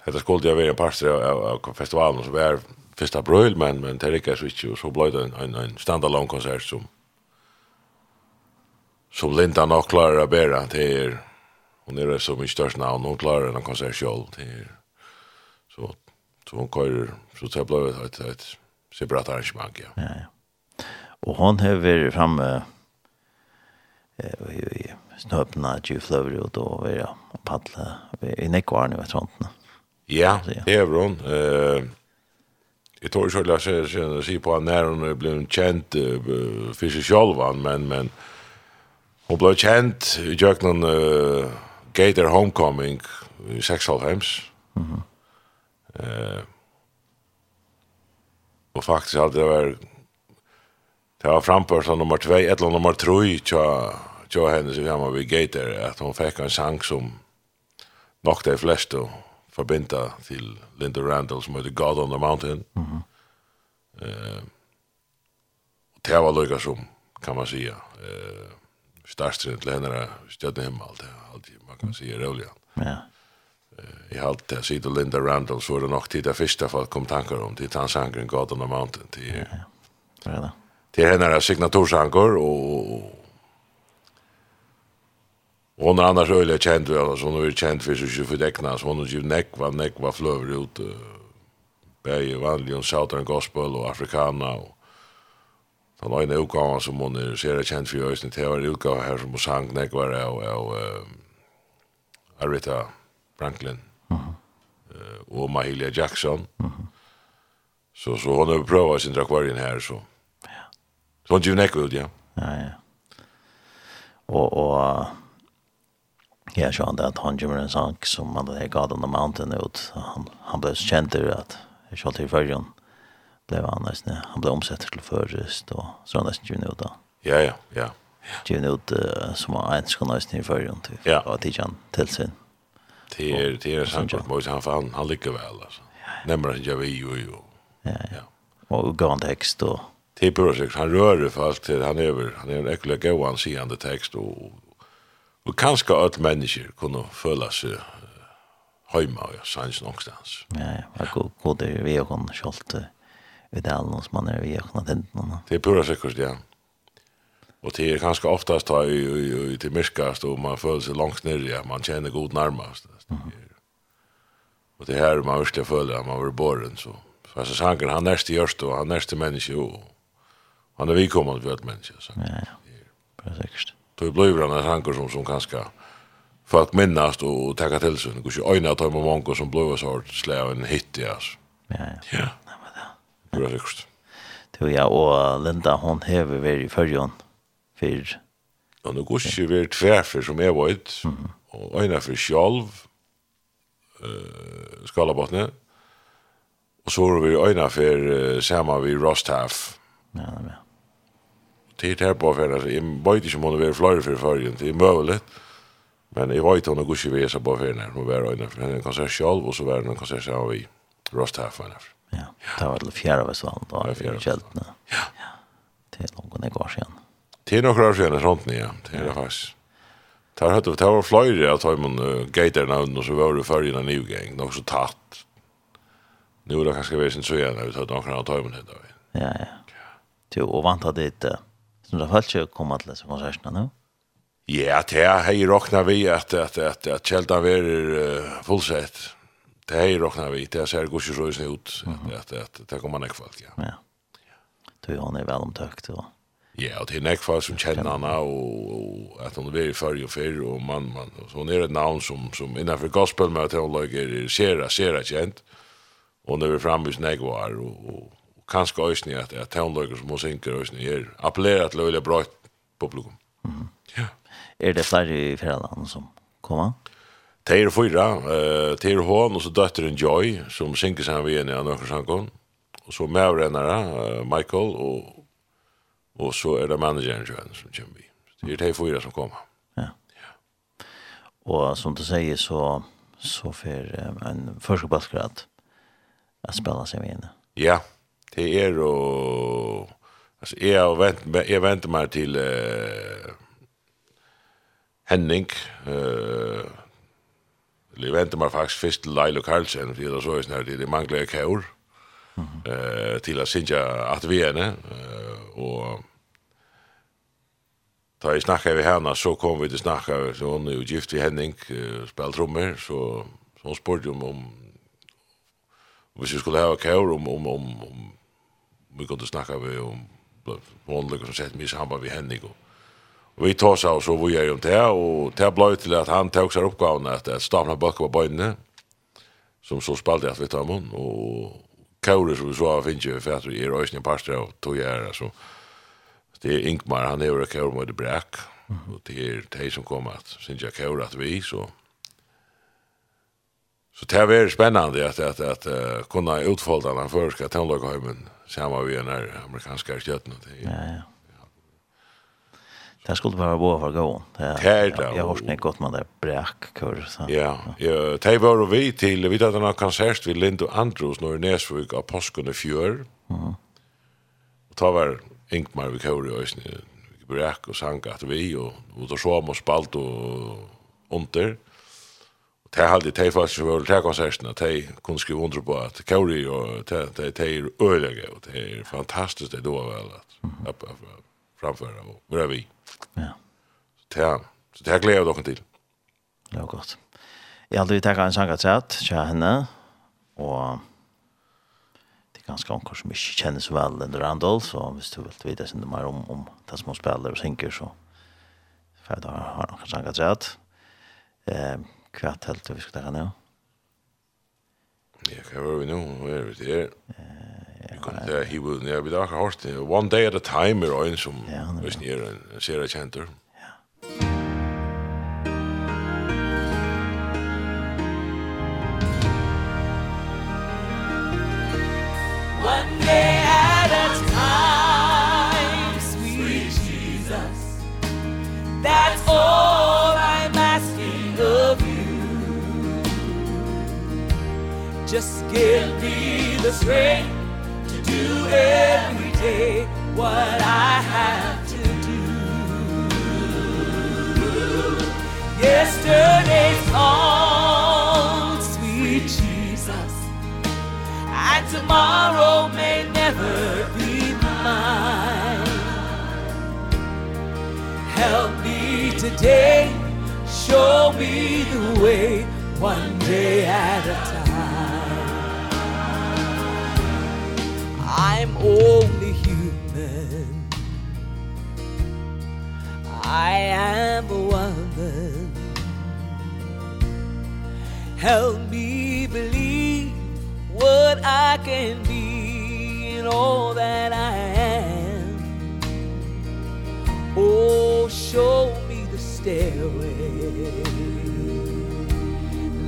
hade skulle jag vara pastor av, av av festivalen så var första bröl men men det räcker så inte så blev det en en, en standalone konsert som som Linda nog klarar att bära till hon är så mycket störst namn hon klarar en konsert själv till så så hon kör så det blev ett ett separat arrangemang ja. Ja ja. Och hon har varit framme i snøpene, at jeg fløver ut og vi og padle i nekvarne ved sånt. Ja, det er Eh Jeg tror ikke jeg skal si på når hun ble kjent for seg selv, men, men hun ble kjent i Jøknen uh, Gator Homecoming i 96. Mm -hmm. uh, og faktisk hadde det vært det var framført som nummer 2, et eller nummer 3 tja jo henne så gammal vi gator at hon fekk en sang som nok de fleste forbinda til Linda Randall som heter God on the Mountain. Mm eh, det var lykka som, kan man säga. Eh, Starstrin til henne stjødde himmel, alt det, man kan säga rövliga. Ja. Eh, I allt det, til Linda Randall, så var det nok tid det første folk kom tankar om, til tansangren God on the Mountain. Til, ja, ja. Det er henne signatursangor, og, og Och hon er annars øyelig kjent för alla, så hon er kjent for sig för däckna, så hon har givet nekva, nekva fløver ut. Bäge vanlig, om Southern Gospel og Afrikana. Og den øyne utgången som hon er särskilt känd för i Östnet, det var en utgave her som hon sang nekva och, och Arita Franklin. Mm og Mahalia Jackson. Mm -hmm. Så så hon har provat sin akvarien her, så. Ja. Så hon nekva ut, ja. Ja, ja. Og, och Ja, jag sa att han gjorde en sang som man hade God on the Mountain ut. Han, han blev känd ur att jag sa till förrjön blev han nästan, han blev omsett till förrest och så han nästan gjorde ut då. Ja, ja, ja. Gjorde ut uh, som var en skån nästan i förrjön typ. Ja. Och till han till sin. Det är, det är sant att måste han, fan han lyckas väl alltså. Nämmer han jag vill ju ju. Ja, ja. Och gå en text och Tipper och han rör det fast han över han är en äcklig gåan seende text och Og kanskje alle mennesker kunne føle seg heima og sanns någonstans. Ja, ja, og god er vi og hun kjolt ved alle noen som er vi og hun har tenten. Det er pura sikkert, ja. Og det er kanskje oftast da i til myrkast og man føler seg langt nere, ja, man kjenner god nærmast. Og det her man virkelig føler at man var borren, så så jeg sanger, han nærste gjørst og han nærste menneske og han er vikommende for et menneske. Ja, ja, Bra sikkert då blir han en sanker som, som ganska folk minnast och tacka till sig. Det går ju öjna att ta med många som blåa så hårt slä av en hit i oss. Ja, ja. Ja. Nej, men det. Det är riktigt. Det ja, och Linda hon hever väl i förrjön för Ja, nu går ju vi tvärför som är varit Mm. Och öjna för själv uh, skalabottne. Och så har vi öjna för uh, samma vi Rostaf. Ja, ja tid här på för att jag vet inte om hon är flöjt för förrgen, det är möjligt. Men jag vet hon har gått i vesa på för när hon var inne för henne en konsert själv och så var det en konsert som vi rost här för. Ja, det var det fjärde väsvallen då, i kältena. Ja. Det är någon går sedan. Det är några år sedan, sånt ni, ja. Det är det faktiskt. Det har hört det var flöjre att ha man gaterna under så var det förrgen en ny gäng, något så tatt. Nu är det kanske väsen så igen, vi tar några av tajmen här då. Ja, ja. Du, och vant hade inte... Uh, som det har ikke komme til disse konsertene nå? Ja, det har jeg råknet vi at, at, at, at Kjeldan er uh, fullsett. Det har jeg råknet vi. Det ser god ikke ut. At, at, det kommer nekk folk, ja. Ja. Du og er vel omtøkt, og... Ja, og det er nekk folk som kjenner henne, og, og at hun er i før og før, og man, man, så hun er et navn som, som innenfor gospel med at hun lager sera, sera kjent, og hun er fremvis nekk var, og, og kanskje øyne att jeg tøvnløyker som hon synker øyne är appellerer till öliga bra publikum. Mm ja. Er det flere i fjerdene som kommer? Det är fyra, uh, det är hon, och så dottern Joy, som synker sig ved henne av Nøkkersankon, Och så medvrennere, uh, Michael, och, och så är det managern til som kommer i. Det är de fyra som kommer. Ja. ja. Og som du sier, så, så får um, en førstebalskrat at spela seg med henne. Ja, ja Det er jo... Altså, jeg vent, jeg venter meg til uh, Henning. Uh, jeg venter meg faktisk først til Leilo Carlsen fordi det så er sånn her, det mangler jeg Eh Mm -hmm. uh, til å synge at vi er. Uh, og da jeg snakket vi henne, så kom vi til å snakke, så hun er jo gift i Henning, uh, spiller trommer, så, så hun spurte om, om hvis vi skulle ha kjør, om, om, om, om vi kunde snakka vi om vanliga som sett mig samband vid Henning och vi tar seg og så vi gjør om det og det ble til at han tok seg uppgåvan at, at stamla bak på benen som så spelade at vi tar mun og Kauri som vi så finns ju for at vi är ösnen pastor og tog är alltså det er Ingmar han er jo Kauri med bräck og det er de som kommer at, synes jeg Kauri at vi så Så det är väldigt spännande att, att, att, att uh, kunna utfolda den förska tonlagheimen samma vi är när amerikanska stjärnor det. Ja ja. Det skulle bara vara för gå. Det är jag har snäckt gott man där bräck kör så. Ja, ja, det var vi till vi hade en konsert vid Lindo Andrews när Näsvik av påsken i fjör. Mhm. Och ta var Ingmar vi kör i ösnen. Vi bräck och sank att vi och och då så måste spalt och under. Det har alltid tei faktisk var det konserten at tei kunne skrive under på at Kauri og tei tei er øyelig og det er fantastisk det då vel at framföra og hvor er vi. Ja. Tei, så tei gleder dere til. Det var gott. Jag hade ju tagit en sång att säga kjære henne, och det är ganska anker som inte känner så väl under Randall så hvis du vill veta sin mer om, om det som hun spiller og synker, så för jeg har ha en sang at sett. Eh, Hva talt du vi skulle ta nå? Ja, hva var vi nå? Hva er vi til? Vi kunne ta hivudet ned, vi da har hørt det. One day at a time er øyn som, hvis ni er en seriekjenter. Ja. Just give me the strength to do every day what I have to do. Yesterday's gone, sweet Jesus, and tomorrow may never be mine. Help me today, show me the way, one day at a time. only human. I am a woman. Help me believe what I can be and all that I am. Oh, show me the stairway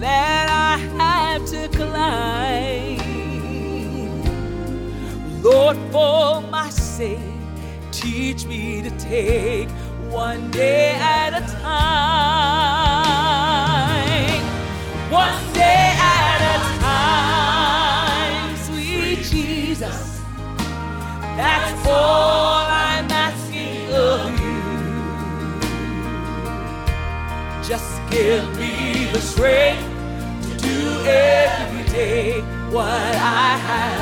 that I have to climb. Lord, for my sake, teach me to take one day at a time. One day at a time, sweet Jesus. That's all I'm asking of you. Just give me the strength to do every day what I have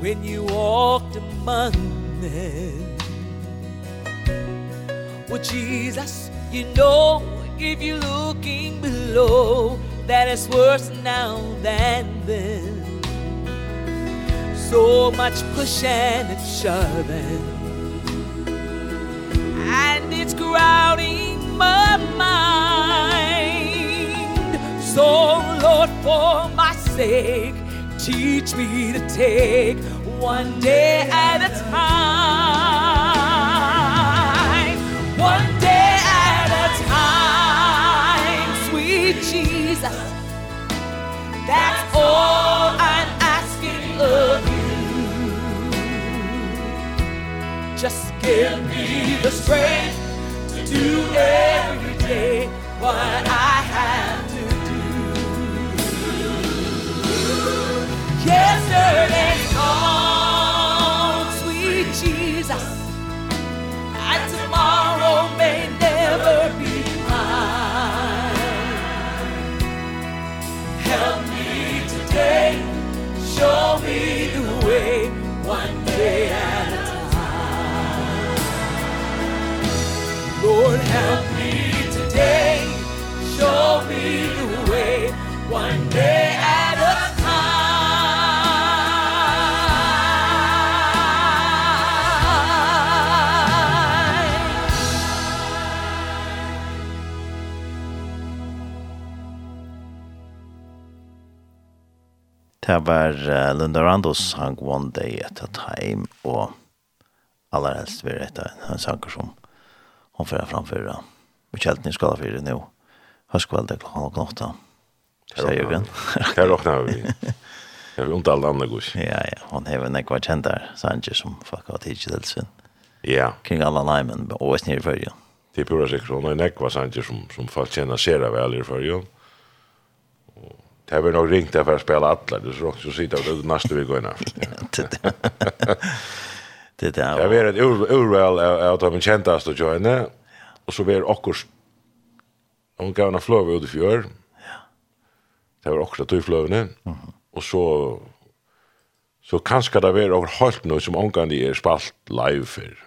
When you walked among men Well, Jesus, you know If you're looking below That it's worse now than then. So much pushing and shoving And it's crowding my mind. So, Lord, for sake Teach me to take one day at a time. One day at a time. Sweet Jesus That's all I'm asking of you. Just give me the strength to do every day what I have. Yesterday's gone, sweet Jesus. And tomorrow may never be mine. Help me today, show me the way One day at a time. Lord, help me today, show me the way One day Det var uh, Linda Randos sang One Day at a Time og aller helst vil det en sanger som hon fyrir framføre og kjelten i skala fyrir nå høstkvelde klokka nok nokta sier Jørgen Det råkna vi. Jeg vil unta alle andre gus Ja, ja, hon hever nekva kjent der sanger som fakka tidsi til sin Ja. Kring alla laimen og snir i fyrir Det er pura sikkert, hun er nekva sanger som, som folk kjenner seg vel i fyrir Det var nog ringt för att spela alla. Det är så också sitta och nästa vi går in. Det där. Jag vet ett urval av de kändaste att joina. Och så blir också hon gav en flöv ut i fjör. Det var också att du flövne. Och så så kanske det var också helt nu som omgående är spalt live för.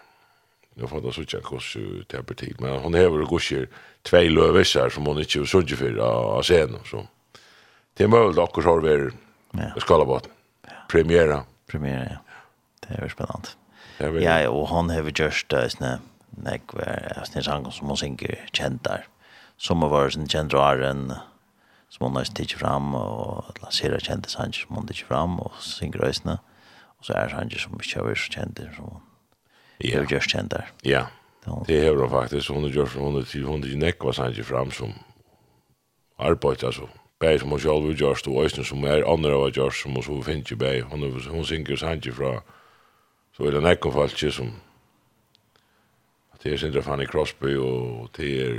Nu får det sådär kurs till appetit. Men hon har väl gått två lövvisar som hon inte har sunnit för av scenen. Så. Det er mulig att har vi ja. skalabot. Premiera. Premiera, ja. Det er är väl spännande. Ja, og han har vi just uh, såna nekver, såna sjanger som hon synger kjent der. Som har vært sån kjent raren som hon har stigit fram och lanserat kjente sanger som hon har fram og synger rösna. Og så är sanger som ikke har vært så kända som hon har gjort kjent der. Ja, det har hon faktiskt. Hon har gjort från 100 till 100 nekvar sanger fram som arbetar altså bæg som hun sjálf har gjort, og Øystein som er andre av gjort, som hun så finner bæg. Hun, hun synger sanger fra, så er det nekken falske som, det er Sindra Fanny Crosby, og det er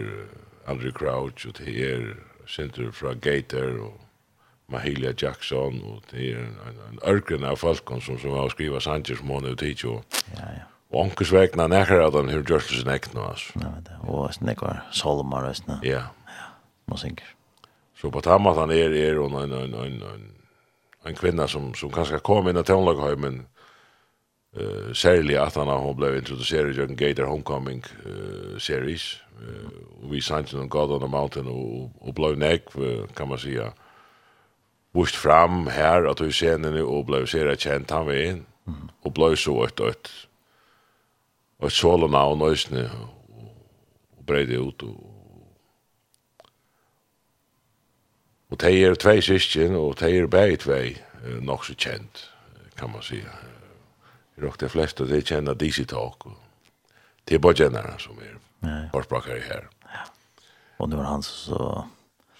Andrew Crouch, og det er Sindra fra Gator, og Mahalia Jackson, og det er en, en ørgren av folkene som, som har skriva sanger som hun har tid og ja, ja. Og onkelsvekna nekker at han hur gjørstelsen ekkna, altså. Ja, og nekker solmar, og sånn. Ja. Ja, man synger. Så på tammat han är är hon en en en en en kvinna som som kanske kom in i Tonlagheimen eh uh, særlig at han har blivit introducerad i en Gator Homecoming uh, series. Uh, og vi sent on God on the Mountain og, og blå nek uh, kan man säga vurst fram her at du ser den og blå ser kjent han vi inn og blå så ett ett och så låna och og, og breide ut og, Og de er tvei syskjen, og de er begge tvei nok så kjent, kan man si. Jeg råk de fleste, de kjenner Dizzy Talk. Det er bare kjennere som er bortbrakere her. Ja. Og det er han så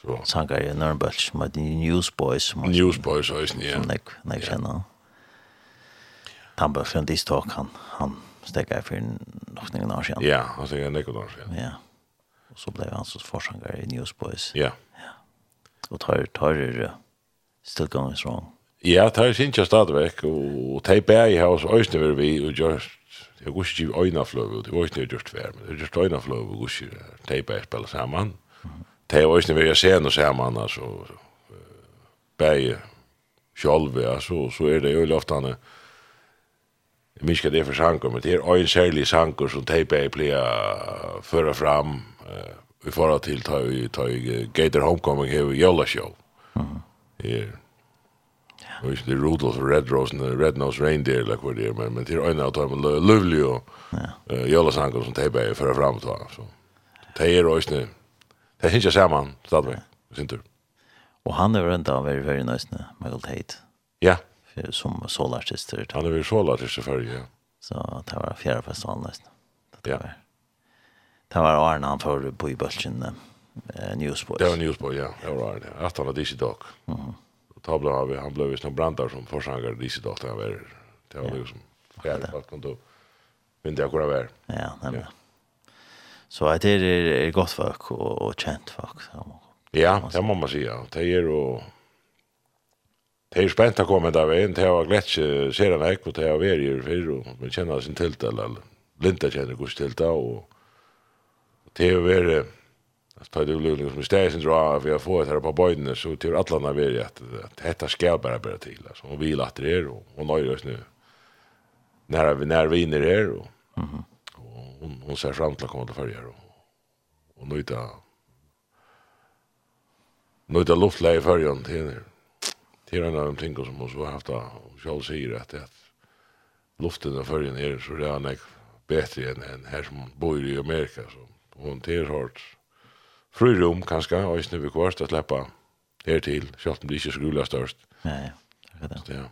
så sangar i Nürnberg som heter Newsboys. Newsboys, høysen, ja. Som jeg kjenner. Han bare skjønte Dizzy Talk, han, han stekket for nok noen år siden. Ja, han stekket noen år siden. Ja. Og så ble han så forsanger i Newsboys. Ja. Yeah og tar, tar er still going strong. Ja, det er sinja stadigvæk, og det er bæg her, hos så øyne vil vi, og just, jeg går ikke øyne fløve, det var ikke just vær, men det er just øyne fløve, og går ikke, det er bæg spiller sammen. Det er øyne vil jeg se noe sammen, altså, bæg sjolv, altså, så er det jo ofte han, jeg minns ikke det er for sanger, men det er øyne særlig sanger som det er bæg pleier føra fram, uh, i förra til ta vi ta i Gator Homecoming her i Jolla show. Mhm. Här. Ja. Och det Rudolph Red Rose and Red Nose Reindeer like vad det är men men till en av dem lovely och ja. Jolla sangen som tar bäj för framåt va så. Det är ju snö. Det hinner jag samman stadigt. Syns du? Och han är runt av very very nice nu Michael Tate. Ja. För som solartister. Han är ju solartist för ja. Så det var fjärde festivalen nästan. Ja. Det var Arne han för på i Bølgen, eh Newsboys. Det var Newsboys, ja. Det var Arne. At han hade inte Dog. Mhm. Då blev han han ble visst noen brandar som forsanger DC Dog, det var. Det var liksom. Ja, det var konto. Men det går över. Ja, nämligen. Så det er, er, er godt folk og, og kjent folk Så, Ja, det må man säga. Det är och Det är spänt att komma där vägen. Det har glätt sig sedan jag och det har varit i fyra. Man känner sin tilltal. Linda känner sin tilltal och det är väl att ta det lugnt som stäs sin dra vi har fått här på bojden så till alla när vi är att detta ska bara bara till alltså och vi låter det och och nöjer oss nu när vi när vi inne där och mhm. och hon hon ser fram till att komma till färger och och nöjda nöjda luftläge i färgen till det Det är en av de ting som hun så har haft att själv säger att det luften i färgen är så redan bättre än här som bor i Amerika så og det er hårt frirum kanskje, og ikke vi kvart å slippe her til, selv om det ikke skulle skrula størst. Nei, det er det. Ja.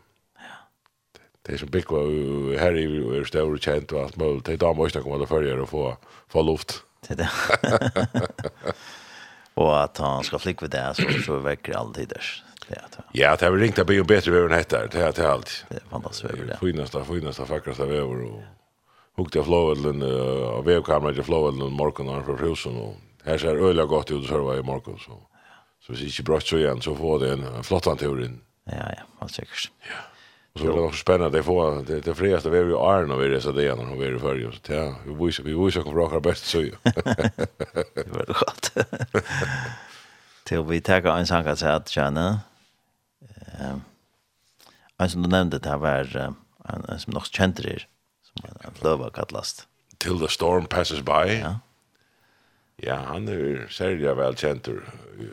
Det er som bygg her i er større kjent og alt mulig, det er da må ikke komme til følger og få, få luft. Det er det. og at han skal flicka ved det, så, så vekker det alltid det. Ja, det har vi ringt att bli en bättre väver än detta. Det har det allt. Det är fantastiskt väver det. Finaste, finaste, vackraste väver. Och hukte flåvelen av vevkamera till flåvelen morgon när från husen och här ser öliga gott ut så var i morgon så så hvis ikke brått så igjen, så får det en, en flott antur inn. Ja, ja, helt sikkert. Ja. Og så blir det også spennende, det, får, det, det frieste vi er jo Arne og vi er så det igjen når vi er i førje, så ja, vi viser, vi viser hva akkurat best så jo. det var godt. Til vi takker en sang at jeg kjenner, en som du nevnte, det var en en som nok kjente det, løva kallast. Till the storm passes by. Ja. Ja, han er særlig vel kjentur i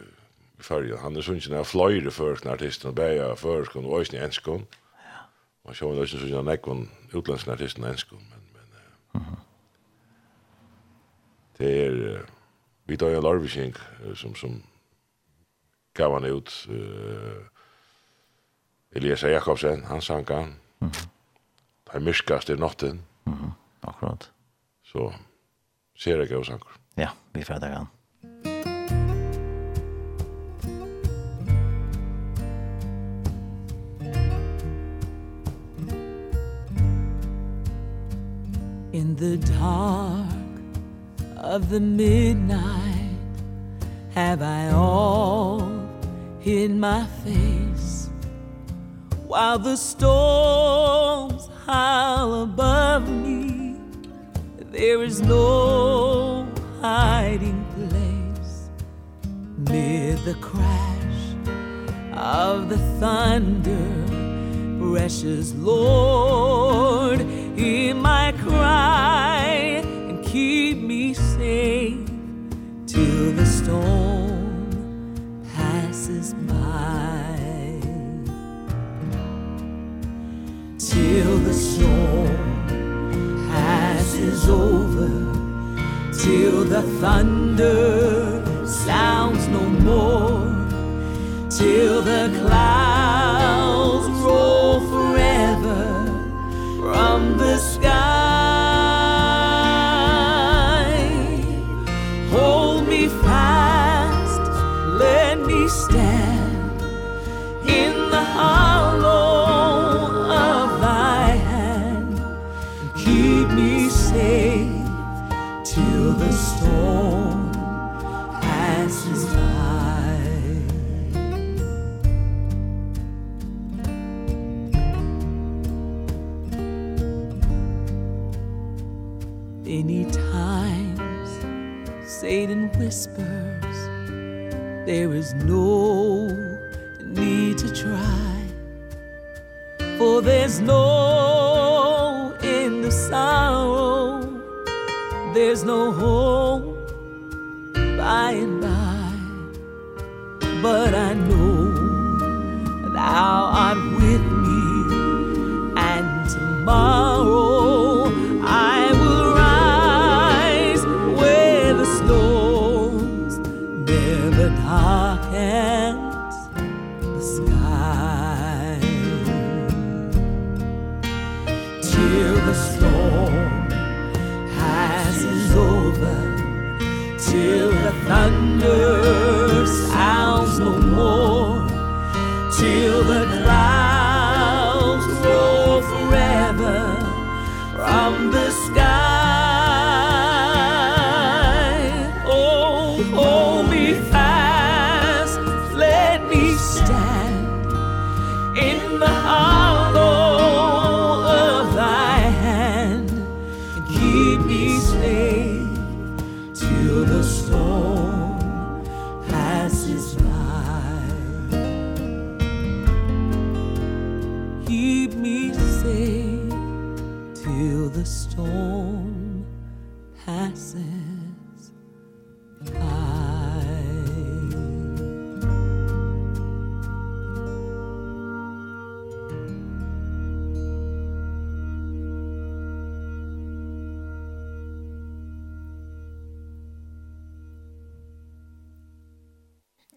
fyrja. Han er sunnkjen av fløyre førskene artisten, og bæja førskene og øyne enskon. Ja. Og sjå han øyne sunnkjen av nekkon utlandskene artisten og enskon. Men, men, uh, mm. Det er uh, vi tar en uh, som, som gav han ut uh, Elias Jakobsen, han sang han. Mm -hmm. Det er myrskast i natten. Mhm. akkurat. Så, ser jeg gav sanker. Ja, vi fredar han. In the dark of the midnight Have I all hid my face While the storms high above me There is no hiding place Mid the crash of the thunder Precious Lord, hear my cry And keep me safe till the storm passes by. till the storm passes over till the thunder sounds no more till the clouds roll forever from the sky. Many times Satan whispers There is no need to try. For there's no end of sorrow There's no hope by and by. But I know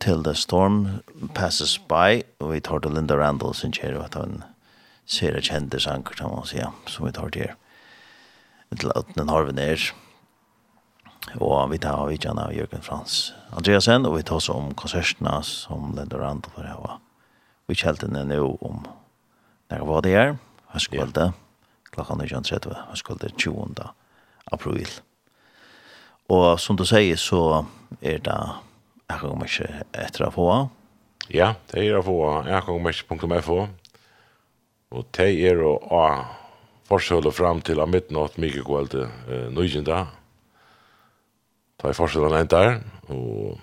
Till the Storm Passes By og vi tar til Linda Randall sin kjære at han ser et kjente sanger som man sier som vi tar til her. til Øtnen vi er og vi tar av Vidjan av Jørgen Frans Andreasen og vi tar oss om konsertene som Linda Randall får hava vi kjelte henne nå om når var det er høstkvölde klokka 19.30 høstkvölde 20. april og som du sier så er det Jeg kommer ikke etter å få. Ja, det er å få. Jeg kommer ikke punktum FH. Og det er å ha forskjellet fram til av midnatt mye kveld til eh, nøyjenda. Ta i forskjellet en der, og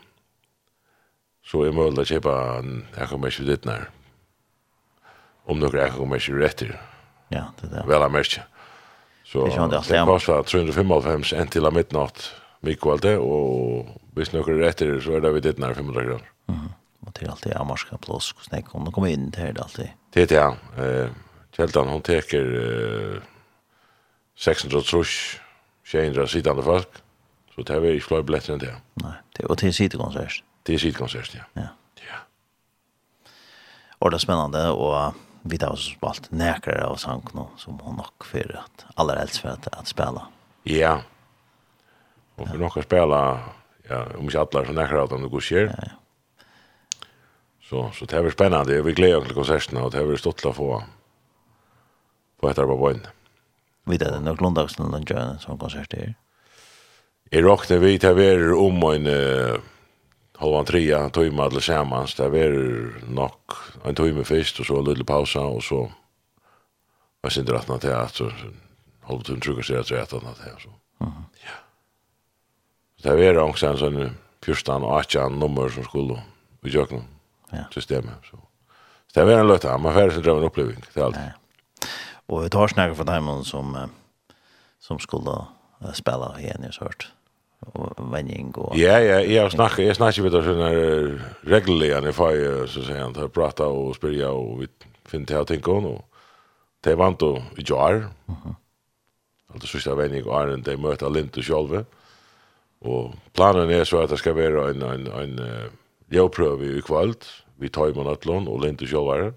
så er mulig å kjøpe jeg kommer ikke ditt nær. Om noen jeg kommer ikke rett til. Ja, det er det. Vel av merke. Så det, det koster 355 en til av midnatt mikvalte, og hvis noen er etter, så er det vi ditt nær 500 kroner. Mm -hmm. Og til alltid er marska plås, hvordan jeg kommer komme inn til det alltid? Til det, ja. Eh, Kjeldan, hun teker eh, 600 trus, 600 sittende folk, så det er vi ikke flere billetter enn det. Nei, det, og til sittekonsert? Til sittekonsert, ja. Ja. ja. Og det er spennende, og vi tar oss spalt nekere av sang nå, som hun nok fyrir at aller helst for at, at spela. Ja, ja Och för några spela ja, om jag alla såna här utan det går sker. Ja. Så så det är spännande. Vi glädjer oss till konserterna och det är stolt att få få ett arbete på Vi det nog Lundags när den gör sån konsert där. I rock det vi tar vi om en uh, halvan trea timme alla sammans. Det är nok en timme först och så en liten paus och så Jag syns inte att något här, så håller du en tryggare sig att rätta något här. Så. Mm. Ja det er også en sånn 14 og 18 nummer som skulle i kjøkkenen, ja. systemet. Så. så det er en løte, man færre sin drømmen oppleving, til alt. Ja. Og vi tar snakker for dem som, som skulle spela igjen, jeg har hørt vending og... Ja, ja, jeg har snakket, jeg snakket vidt av sånne regler i fag, så sier han, tar prata og spyrja og vi finner til å tenke henne, og det er vant jo i jar, altså sørste vending og æren, de møter Lind og Sjolve, mm Og planen är så att det skal være en en en jobpröve i kväll. Vi tar man ett og och lite själva.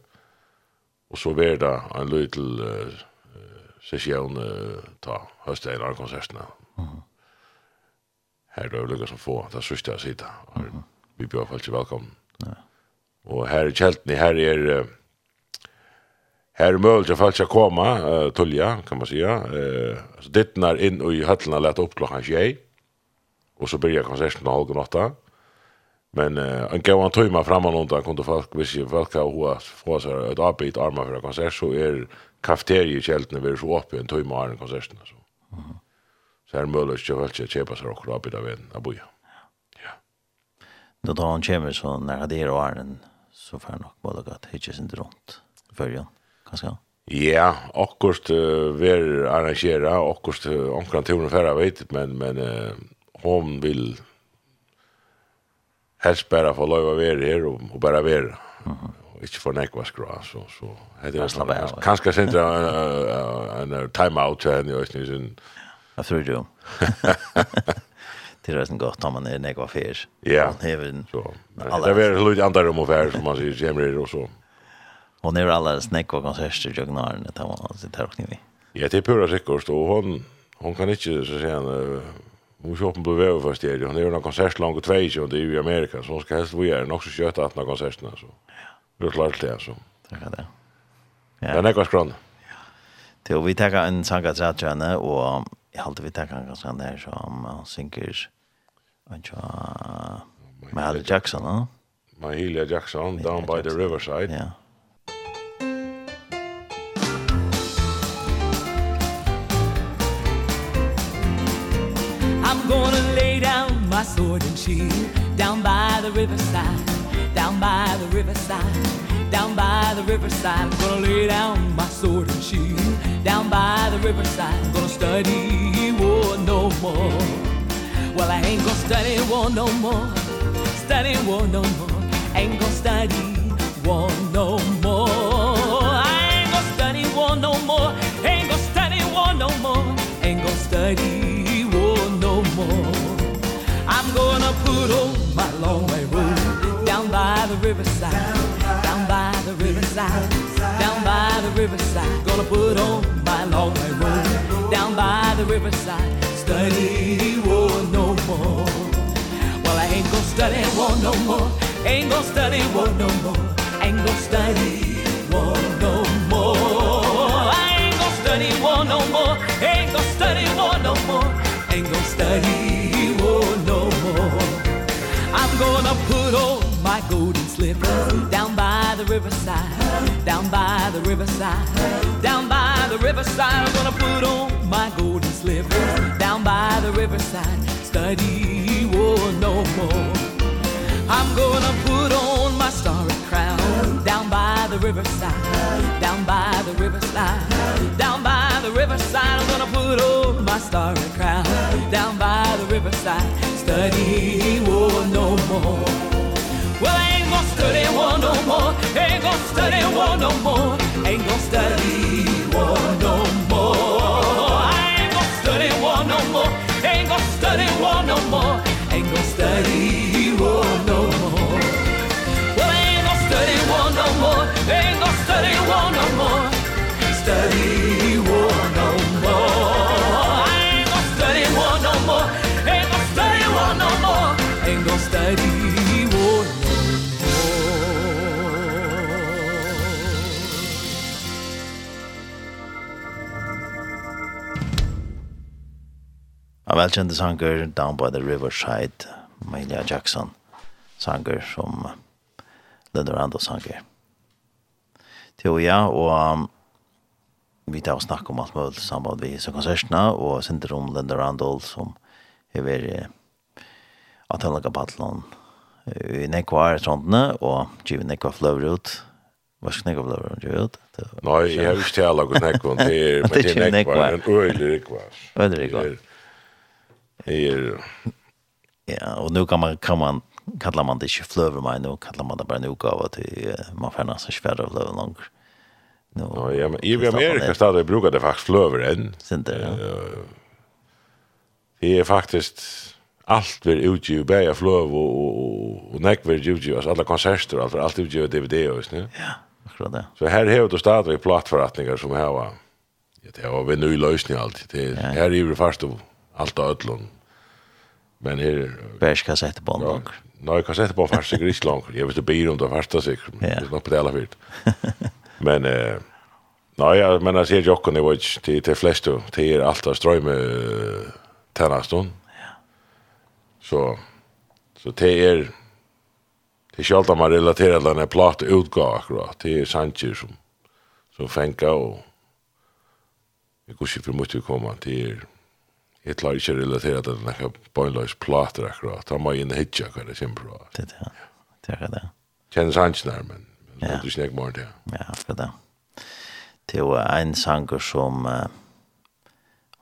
Och så blir det en liten uh, session uh, ta hösten av konserterna. Mm. -hmm. Här då lyckas som få det sista jag sitter. Mm. -hmm. Vi blir i alla fall välkomna. Ja. Och här i Her här är Her er mulig att folk komma, uh, tulja kan man säga. Uh, alltså ditten in och i höllena lät upp klockan tjej. Och så börjar konserten av halv åtta. Men uh, en gång han tog mig fram och undan kunde folk vissa vilka hoa få sig ett arbit armar för konsert så är kafeteriet i kälten är så uppe en timme av konserten så. Mm -hmm. Så är det möjligt att jag köpa sig och arbit av en aboja. Ja. Då då han kommer så när det är åren så får han nog bara att hitcha sig inte runt i följan. Kanske. Ja, akkurat uh, vi arrangerar, akkurat uh, omkring turen förra vet, men, men uh, hon vill helst bara få lov att vara här och, och bara vara. Mm inte få nekva skra så så hade jag slappa av. Kanske sentra en en time out här henne. är ju. Jag tror ju. Det är nästan gott om man är nekva fisk. Ja. Heaven. Så. Det är lite andra rum och här som man ser jämmer och så. Hon är alla snäckor konserter jag gnar när det var så där och ni. Ja, det är pura säkert och hon hon kan inte så säga Hon shoppen blev över för stereo. Hon är ju någon konsert långt två och det är i Amerika så hon ska helst vara en så köta att några konserterna så. Ja. Det klart det så. Tack det. Ja. Den är ganska skön. Ja. Till vi tar en sanga tjatjana och jag håller vi tar en sån där som synkers. Och ja. Mal Jackson, va? Mahalia Jackson, Down by the Riverside. Ja. gonna lay down my sword and shield. Down by the riverside Down by the riverside Down by the riverside I'm gonna lay down my sword and shield. Down by the riverside I'm gonna study war no more. Well, I ain't gonna study war no more Study war no more. Ain't gonna study war no more. I ain't gonna study war no more Ain't gonna study war no more. Ain't gonna study I'm gonna put on my long way road. Down by the riverside Down by the riverside Down by the riverside. Gonna put on my long way road. Down by the riverside Study war no more. Well I ain't gonna study war no more. Ain't gonna study war no more. Ain't gonna study war no more. gonna put on my golden slippers down by the riverside down by the riverside down by the riverside. I'm gonna put on my golden slippers down by the riverside. Study war no more. I'm gonna put on my starry crown down by the riverside down by the riverside down by the riverside I'm gonna put on my starry crown. Down by the riverside Study war no more. Well, I ain't gonna study war no more. Ain't gonna study war no more. Ain't gonna study war no more. I ain't gonna study war no more. Ain't gonna study war no more. Ain't gonna study war no more. av velkjente sanger Down by the Riverside, Malia Jackson sanger som Linda Randall sanger. Til og ja, og um, vi tar og snakker om alt mulig sammen med disse konsertene, og sender om Linda Randall som er ved at han lager battlen i nekvar er og giver nekvar fløver ut. Hva skal nekvar fløver ut? Nei, jeg har ikke til å lage nekva, det er nekvar, en øyelig nekvar. Øyelig nekvar er ja og nu kan man kan man kallar man det inte flöver mig nu kallar man det bara nu gav att man får nästan svärda av flöver långt nu ja, ja men i Amerika stadig brukar det faktiskt flöver än det, ja. Det är faktiskt allt blir utgivet bäja flöv och och och näck blir utgivet alltså alla konserter alltså allt utgivet DVD och så nu ja. Akkurat det. Så här har du stadig plattförrättningar som här va Ja, det har vi nu lösning allt. Det här är ju fast allt och öllon Men her... Bärs kassettband ja, Nei, Nej, kassettband fast sig riktigt långt. Jag vet inte blir om det fasta sikkert. Ja. Det er nok på det alla fyrt. men... Eh, Nei, jag menar, ser jag också nu var til de flesta. Det är allt att ströj med tennastånd. Ja. Så... Så til er... Det är självt att man relaterer den här platt utgå akkurat. Det er Sanchez som, som fengt och... Jeg går ikke inte för mycket att Til er jeg klarer ikke å relatere til denne bøgnløs plater akkurat. Da må jeg inn og hitje hva det kommer fra. Det er det, det er det. Kjennes han ikke nær, men det er ikke nek morgen til. Ja, akkurat det. Det er en sanger som uh,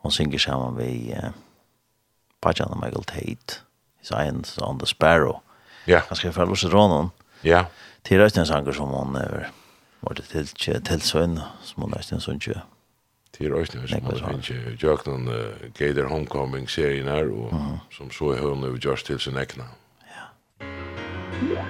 hon synger sammen med uh, Bajan og Michael Tate. Science on the Sparrow. Ja. Han skrev fra Lose rånen. Ja. Det er en sanger som hun er var det til, til søgn, som hun er en sønn Det är också som man finns ju jöknan Gator Homecoming serien här och som så är hon nu just til sin äckna. Ja.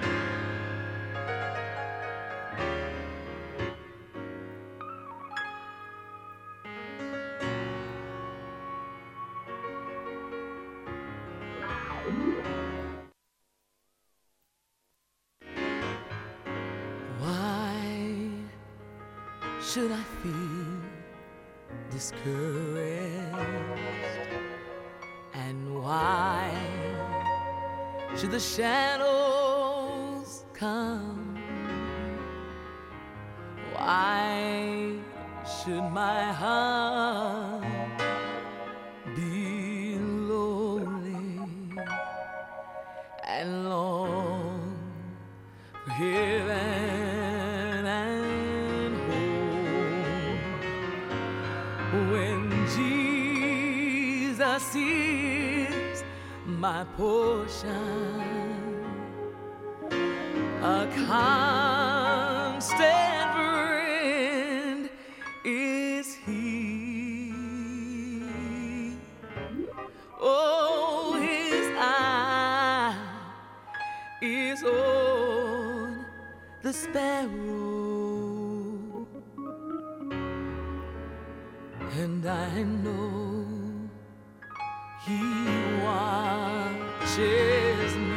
watches me.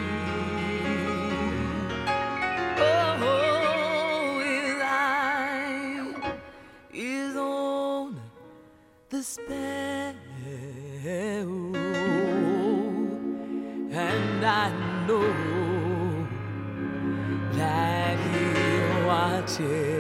Oh, his eye is on the sparrow And I know that he watches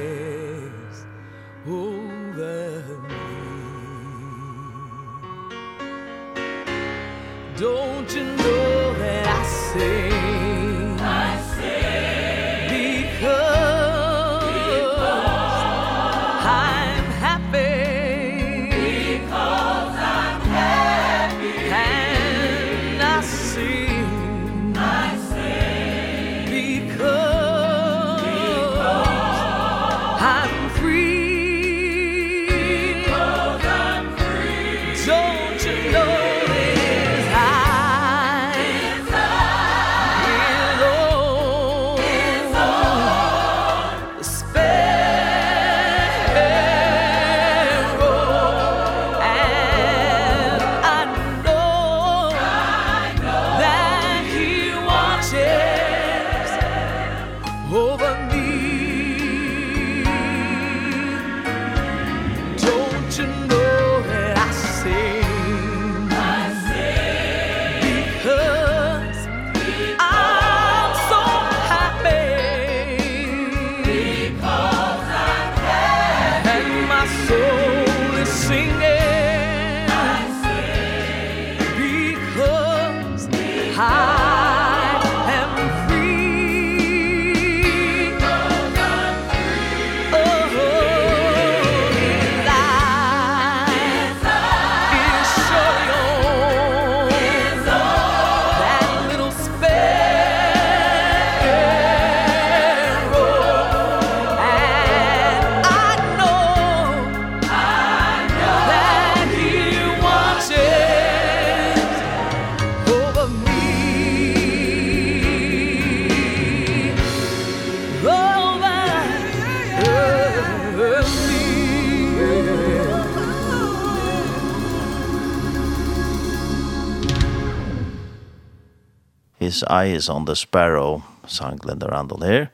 His Eyes on the Sparrow, sang Linda Randall her.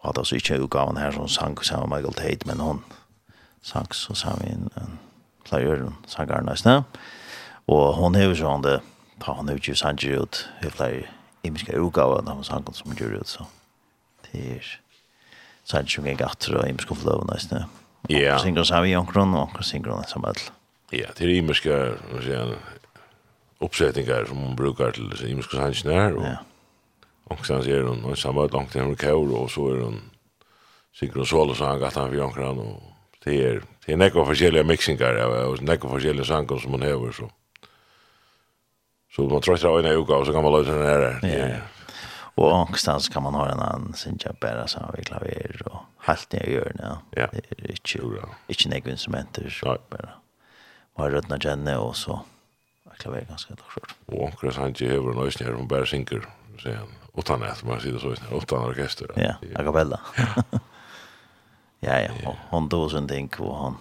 Og hadde altså ikke utgaven her som sang sammen med Michael Tate, men hun sang så sammen med en player, sanger nesten. Og hun har jo sånn det, ta hun har jo ikke sanger ut, i flere imiske utgaven av hun sang som hun gjør ut, så det er sanger som jeg gatter og imiske fløv nesten. Ja. Og synger sammen i omkron, og synger sammen med Ja, det er imiske, hva sier uppsättningar som hon brukar till så himmelska sannsnär och ja. och sen ser hon och samma långt hem kaur och så är hon synkron solo så han gatt han fyrir omkran och det är det är nekva olika mixingar och nekva olika sanger som hon hever så så man tror att det är och så kan man låta den här ja ja. Og någonstans kan man ha en annan synja bara så vi klaver og halt ner gör nu ja det är inte inte några instrumenter så Bare man rötnar gärna och så klaver ganska helt Og omkring onkel ikke hever en ösnär hun bare synker sier han. Utan et, man sier det så ösnär utan orkester. Ja, a cappella. ja, ja, hon do sin ting, og han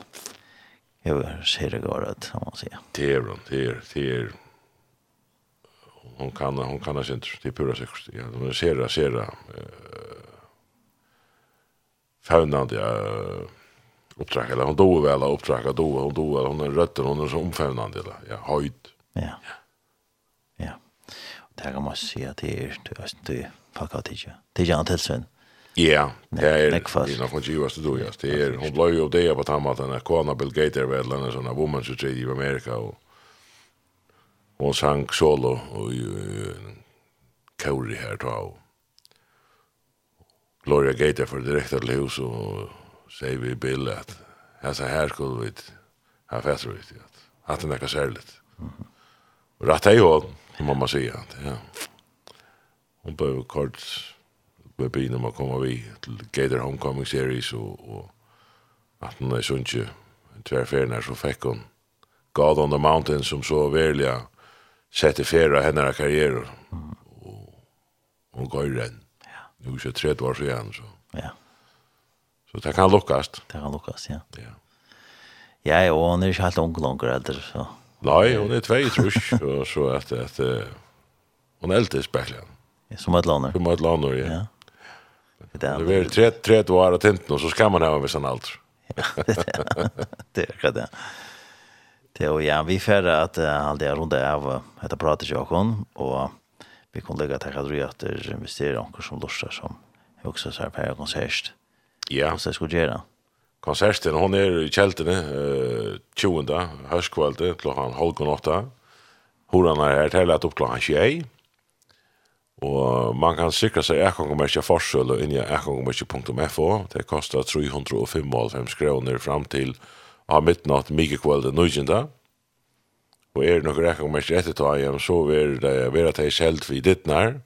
Jag ser det går ut, att man säger. Det er hun, det er, det er, hon kan hon kan det inte det pura sikkert, ja hon ser det ser det ja, uppdrag eller hon då väl uppdrag då hon då hon är rötter hon är så omfånande eller ja höjd Ja. Ja. Og det kan man si at det er det er det pakka tidsja. Det er ikke tilsvenn. Ja, det er det nok ikke gjøres det du ja. Det er, hun ble jo det på tamma at kona Bill Gates er ved landet sånne woman's retreat i Amerika og hun sang solo og kauri her ta og Gloria Gator for direkta til hus og sier vi Bill at altså her skulle vi ha fæsser ut at at det er nekka særligt. Mm -hmm. Ratta i hånd, må man säga. Ja. Hon blev kort med bilen om att komma vid till Gator Homecoming Series och, och att hon är sunnkje tvärfärna så fick hon God on the Mountain som så välja sätter färra hennes karriär mm. och hon går i den. Ja. Nu är det 30 år sedan så. Ja. Så det kan lukkast. Det kan lukkast, ja. Ja. Ja, og han er ikke helt ung langer etter, så Nei, hon er tvei trus, og så at, at uh, hon er eldre spekler. Som et lander. Som et lander, ja. ja. Det er väl tre tre år av tinten, og så skal man ha med sån allt. Det er akkurat det. Det er jo, ja, vi fer at uh, all er rundt av etter prater jag kon og vi kan lägga till att vi att investerer anker som lustar som också så här på konsert. Ja. Så ska göra konserten. Hon er i kjeltene uh, 20. høstkvalde klockan halv og åtta. Horan er her til at opp klockan 21. Og man kan sikra seg ekongomerkja forsøl og inni ekongomerkja.fo. Det kostar 355 kroner fram til av midnatt mykekvölde nøyginda. Og er det nokre ekongomerkja etter ta hjem, så er det vera til kjeld vi dittnar.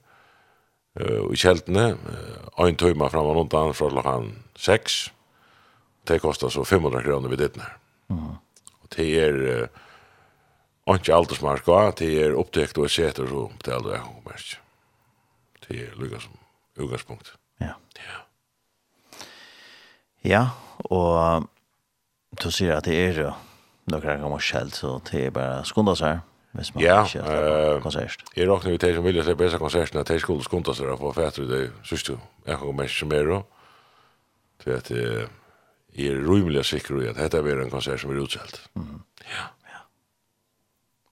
Og i kjeltene, uh, ein tøyma fram og undan fra klokkan 6 det kostar så 500 kronor vid dittnar. Mm. Det är uh, inte aldersmarka, det är upptäckt och sätter så betalar jag och mest. Det är lukka som utgångspunkt. Ja. Ja. Ja, og du sier at det er jo några gamla skäl så det er bare skunda seg. Hvis man ja, ikke har konsert. Jeg råkner vi til som vilja slippe besta konsertene, at jeg skulle skunda seg for fætter det synes du, jeg kan komme mest som er. Det er at er rymelig sikker i at dette blir en konsert som er utsäld. Mm. Ja. ja.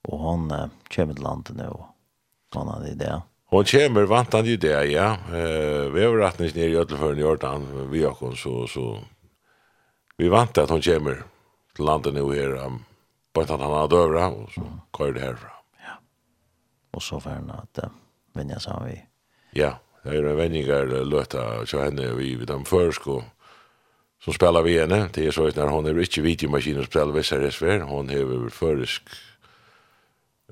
Och hon uh, kommer til landet nå, og och hon hade idé. Hon kommer vant han ju det, ja. Eh, vi har vært ner i Göteborg i Jordan vi har så så vi vant at hon kommer til landet nå her, um, på en han har dövra och så mm. kör det herfra. Ja. Och så får henne at uh, vänja sammen vi. Ja, det er en vänningar löta så henne vi vid den förskål som spelar vi henne. Det är så att när hon är inte videomaskin och spelar vissa resver, hon har förisk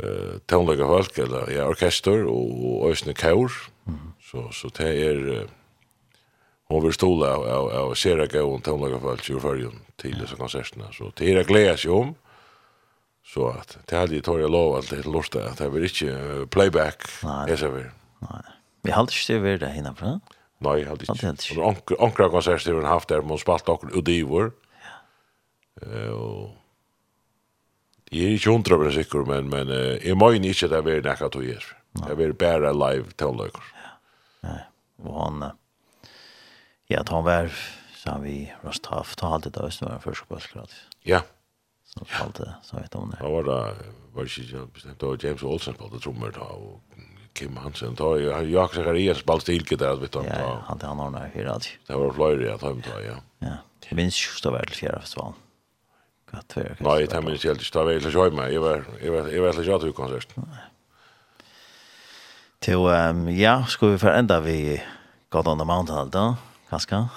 uh, tonlaga folk eller ja orkester och ösne kör. Mm. Så så det är hon vill stola av av av sera gå och folk ju för ju till dessa konserterna. Så det är glädje om. Så att det hade ju tagit lov att det låsta att det blir inte playback. Nej. Nej. Vi har alltid styrt det hinna från. Nei, jeg hadde ikke. Og ankra konserter har haft der, man spalt akkur vår. Ja. og... Jeg er ikke hundra men sikker, men, men uh, jeg mener ikke at det være nekka to gjer. Det være bare live tåløkker. Ja. Nei, og han... Ja, ta han vær, sa vi, Rost Haft, ta alltid det, var en første bøsgrad. Ja. Så ta talte, så vet han det. Da var det, var det ikke bestemt, det var James Olsen på det trommer da, og Kim Hansen tar ju han jag Zacharias balstilgitarr vet du. Ja, han han har några här alltså. Det var flöjre att han tar ja. Ja. Det minns just av allt fjärde festivalen. Gott för. Nej, det minns helt just av allt jag med. Jag var jag var jag var jag tog konsert. Till ehm ja, ska vi förända vi God on the Mountain då? Kanske.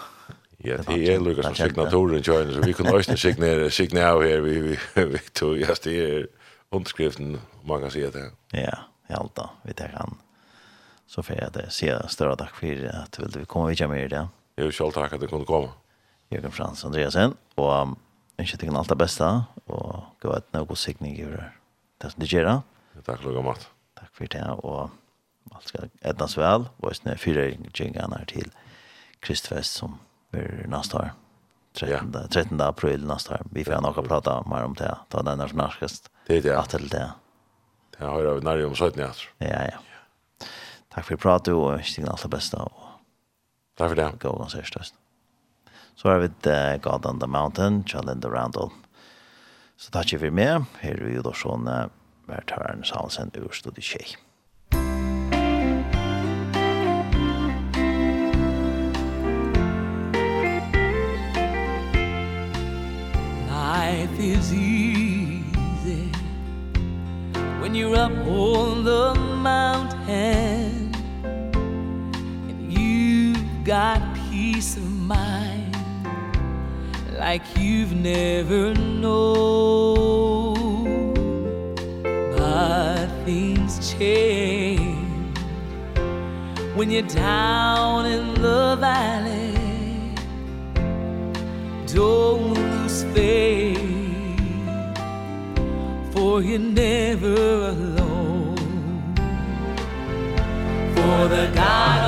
Ja, det er Lucas som signaturen Kjøyne, så vi kunne også signere, signere av her, vi vi vi tog ja, det er underskriften man kan si at det. Ja i alt da, vi tar han. Så får jeg det. Se större tack för att vil du komma vidare med i det. Jag vill selv takk at du kunne komme. Jørgen Frans Andreasen. og Och ønsker dig alt det beste, og gå et noe god sikning i det. Det som du gjør da. Takk lugga mat. Takk for det. og alt skal ätas vel, og jeg nu fyra jingene til Kristfest som blir neste år. 13, ja. 13 april neste år. Vi får nog prata mer om det. Ta den er snarskast. Det er det. Ja. det är det. Det har jag närmare om sötning alltså. Ja, ja. Takk for pratet og och til alt det beste. Og... Takk for det. Gå och ses då. Så har vi uh, God on the Mountain, Charlinda Randall. Så takk for för Her er vi jo da sånn, uh, värthöraren Salsen ur Studi Tjej. Life is easy when you're up on the mountain and you've got peace of mind like you've never known. But things change when you're down in the valley. Don't lose faith for you're never alone. For the God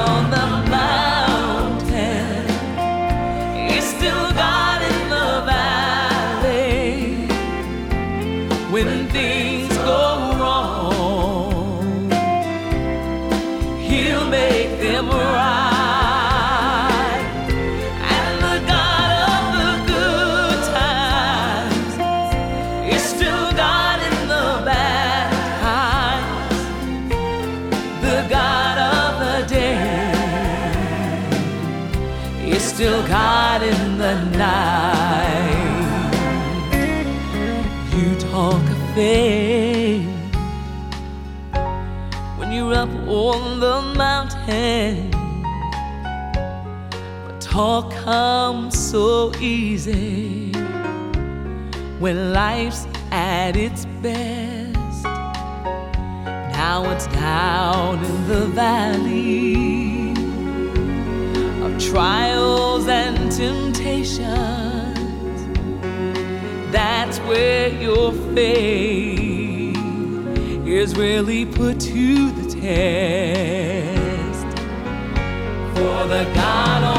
talk comes so easy. When life's at its best Now it's down in the valley Of trials and temptations. That's where your faith Is really put to the test. For the God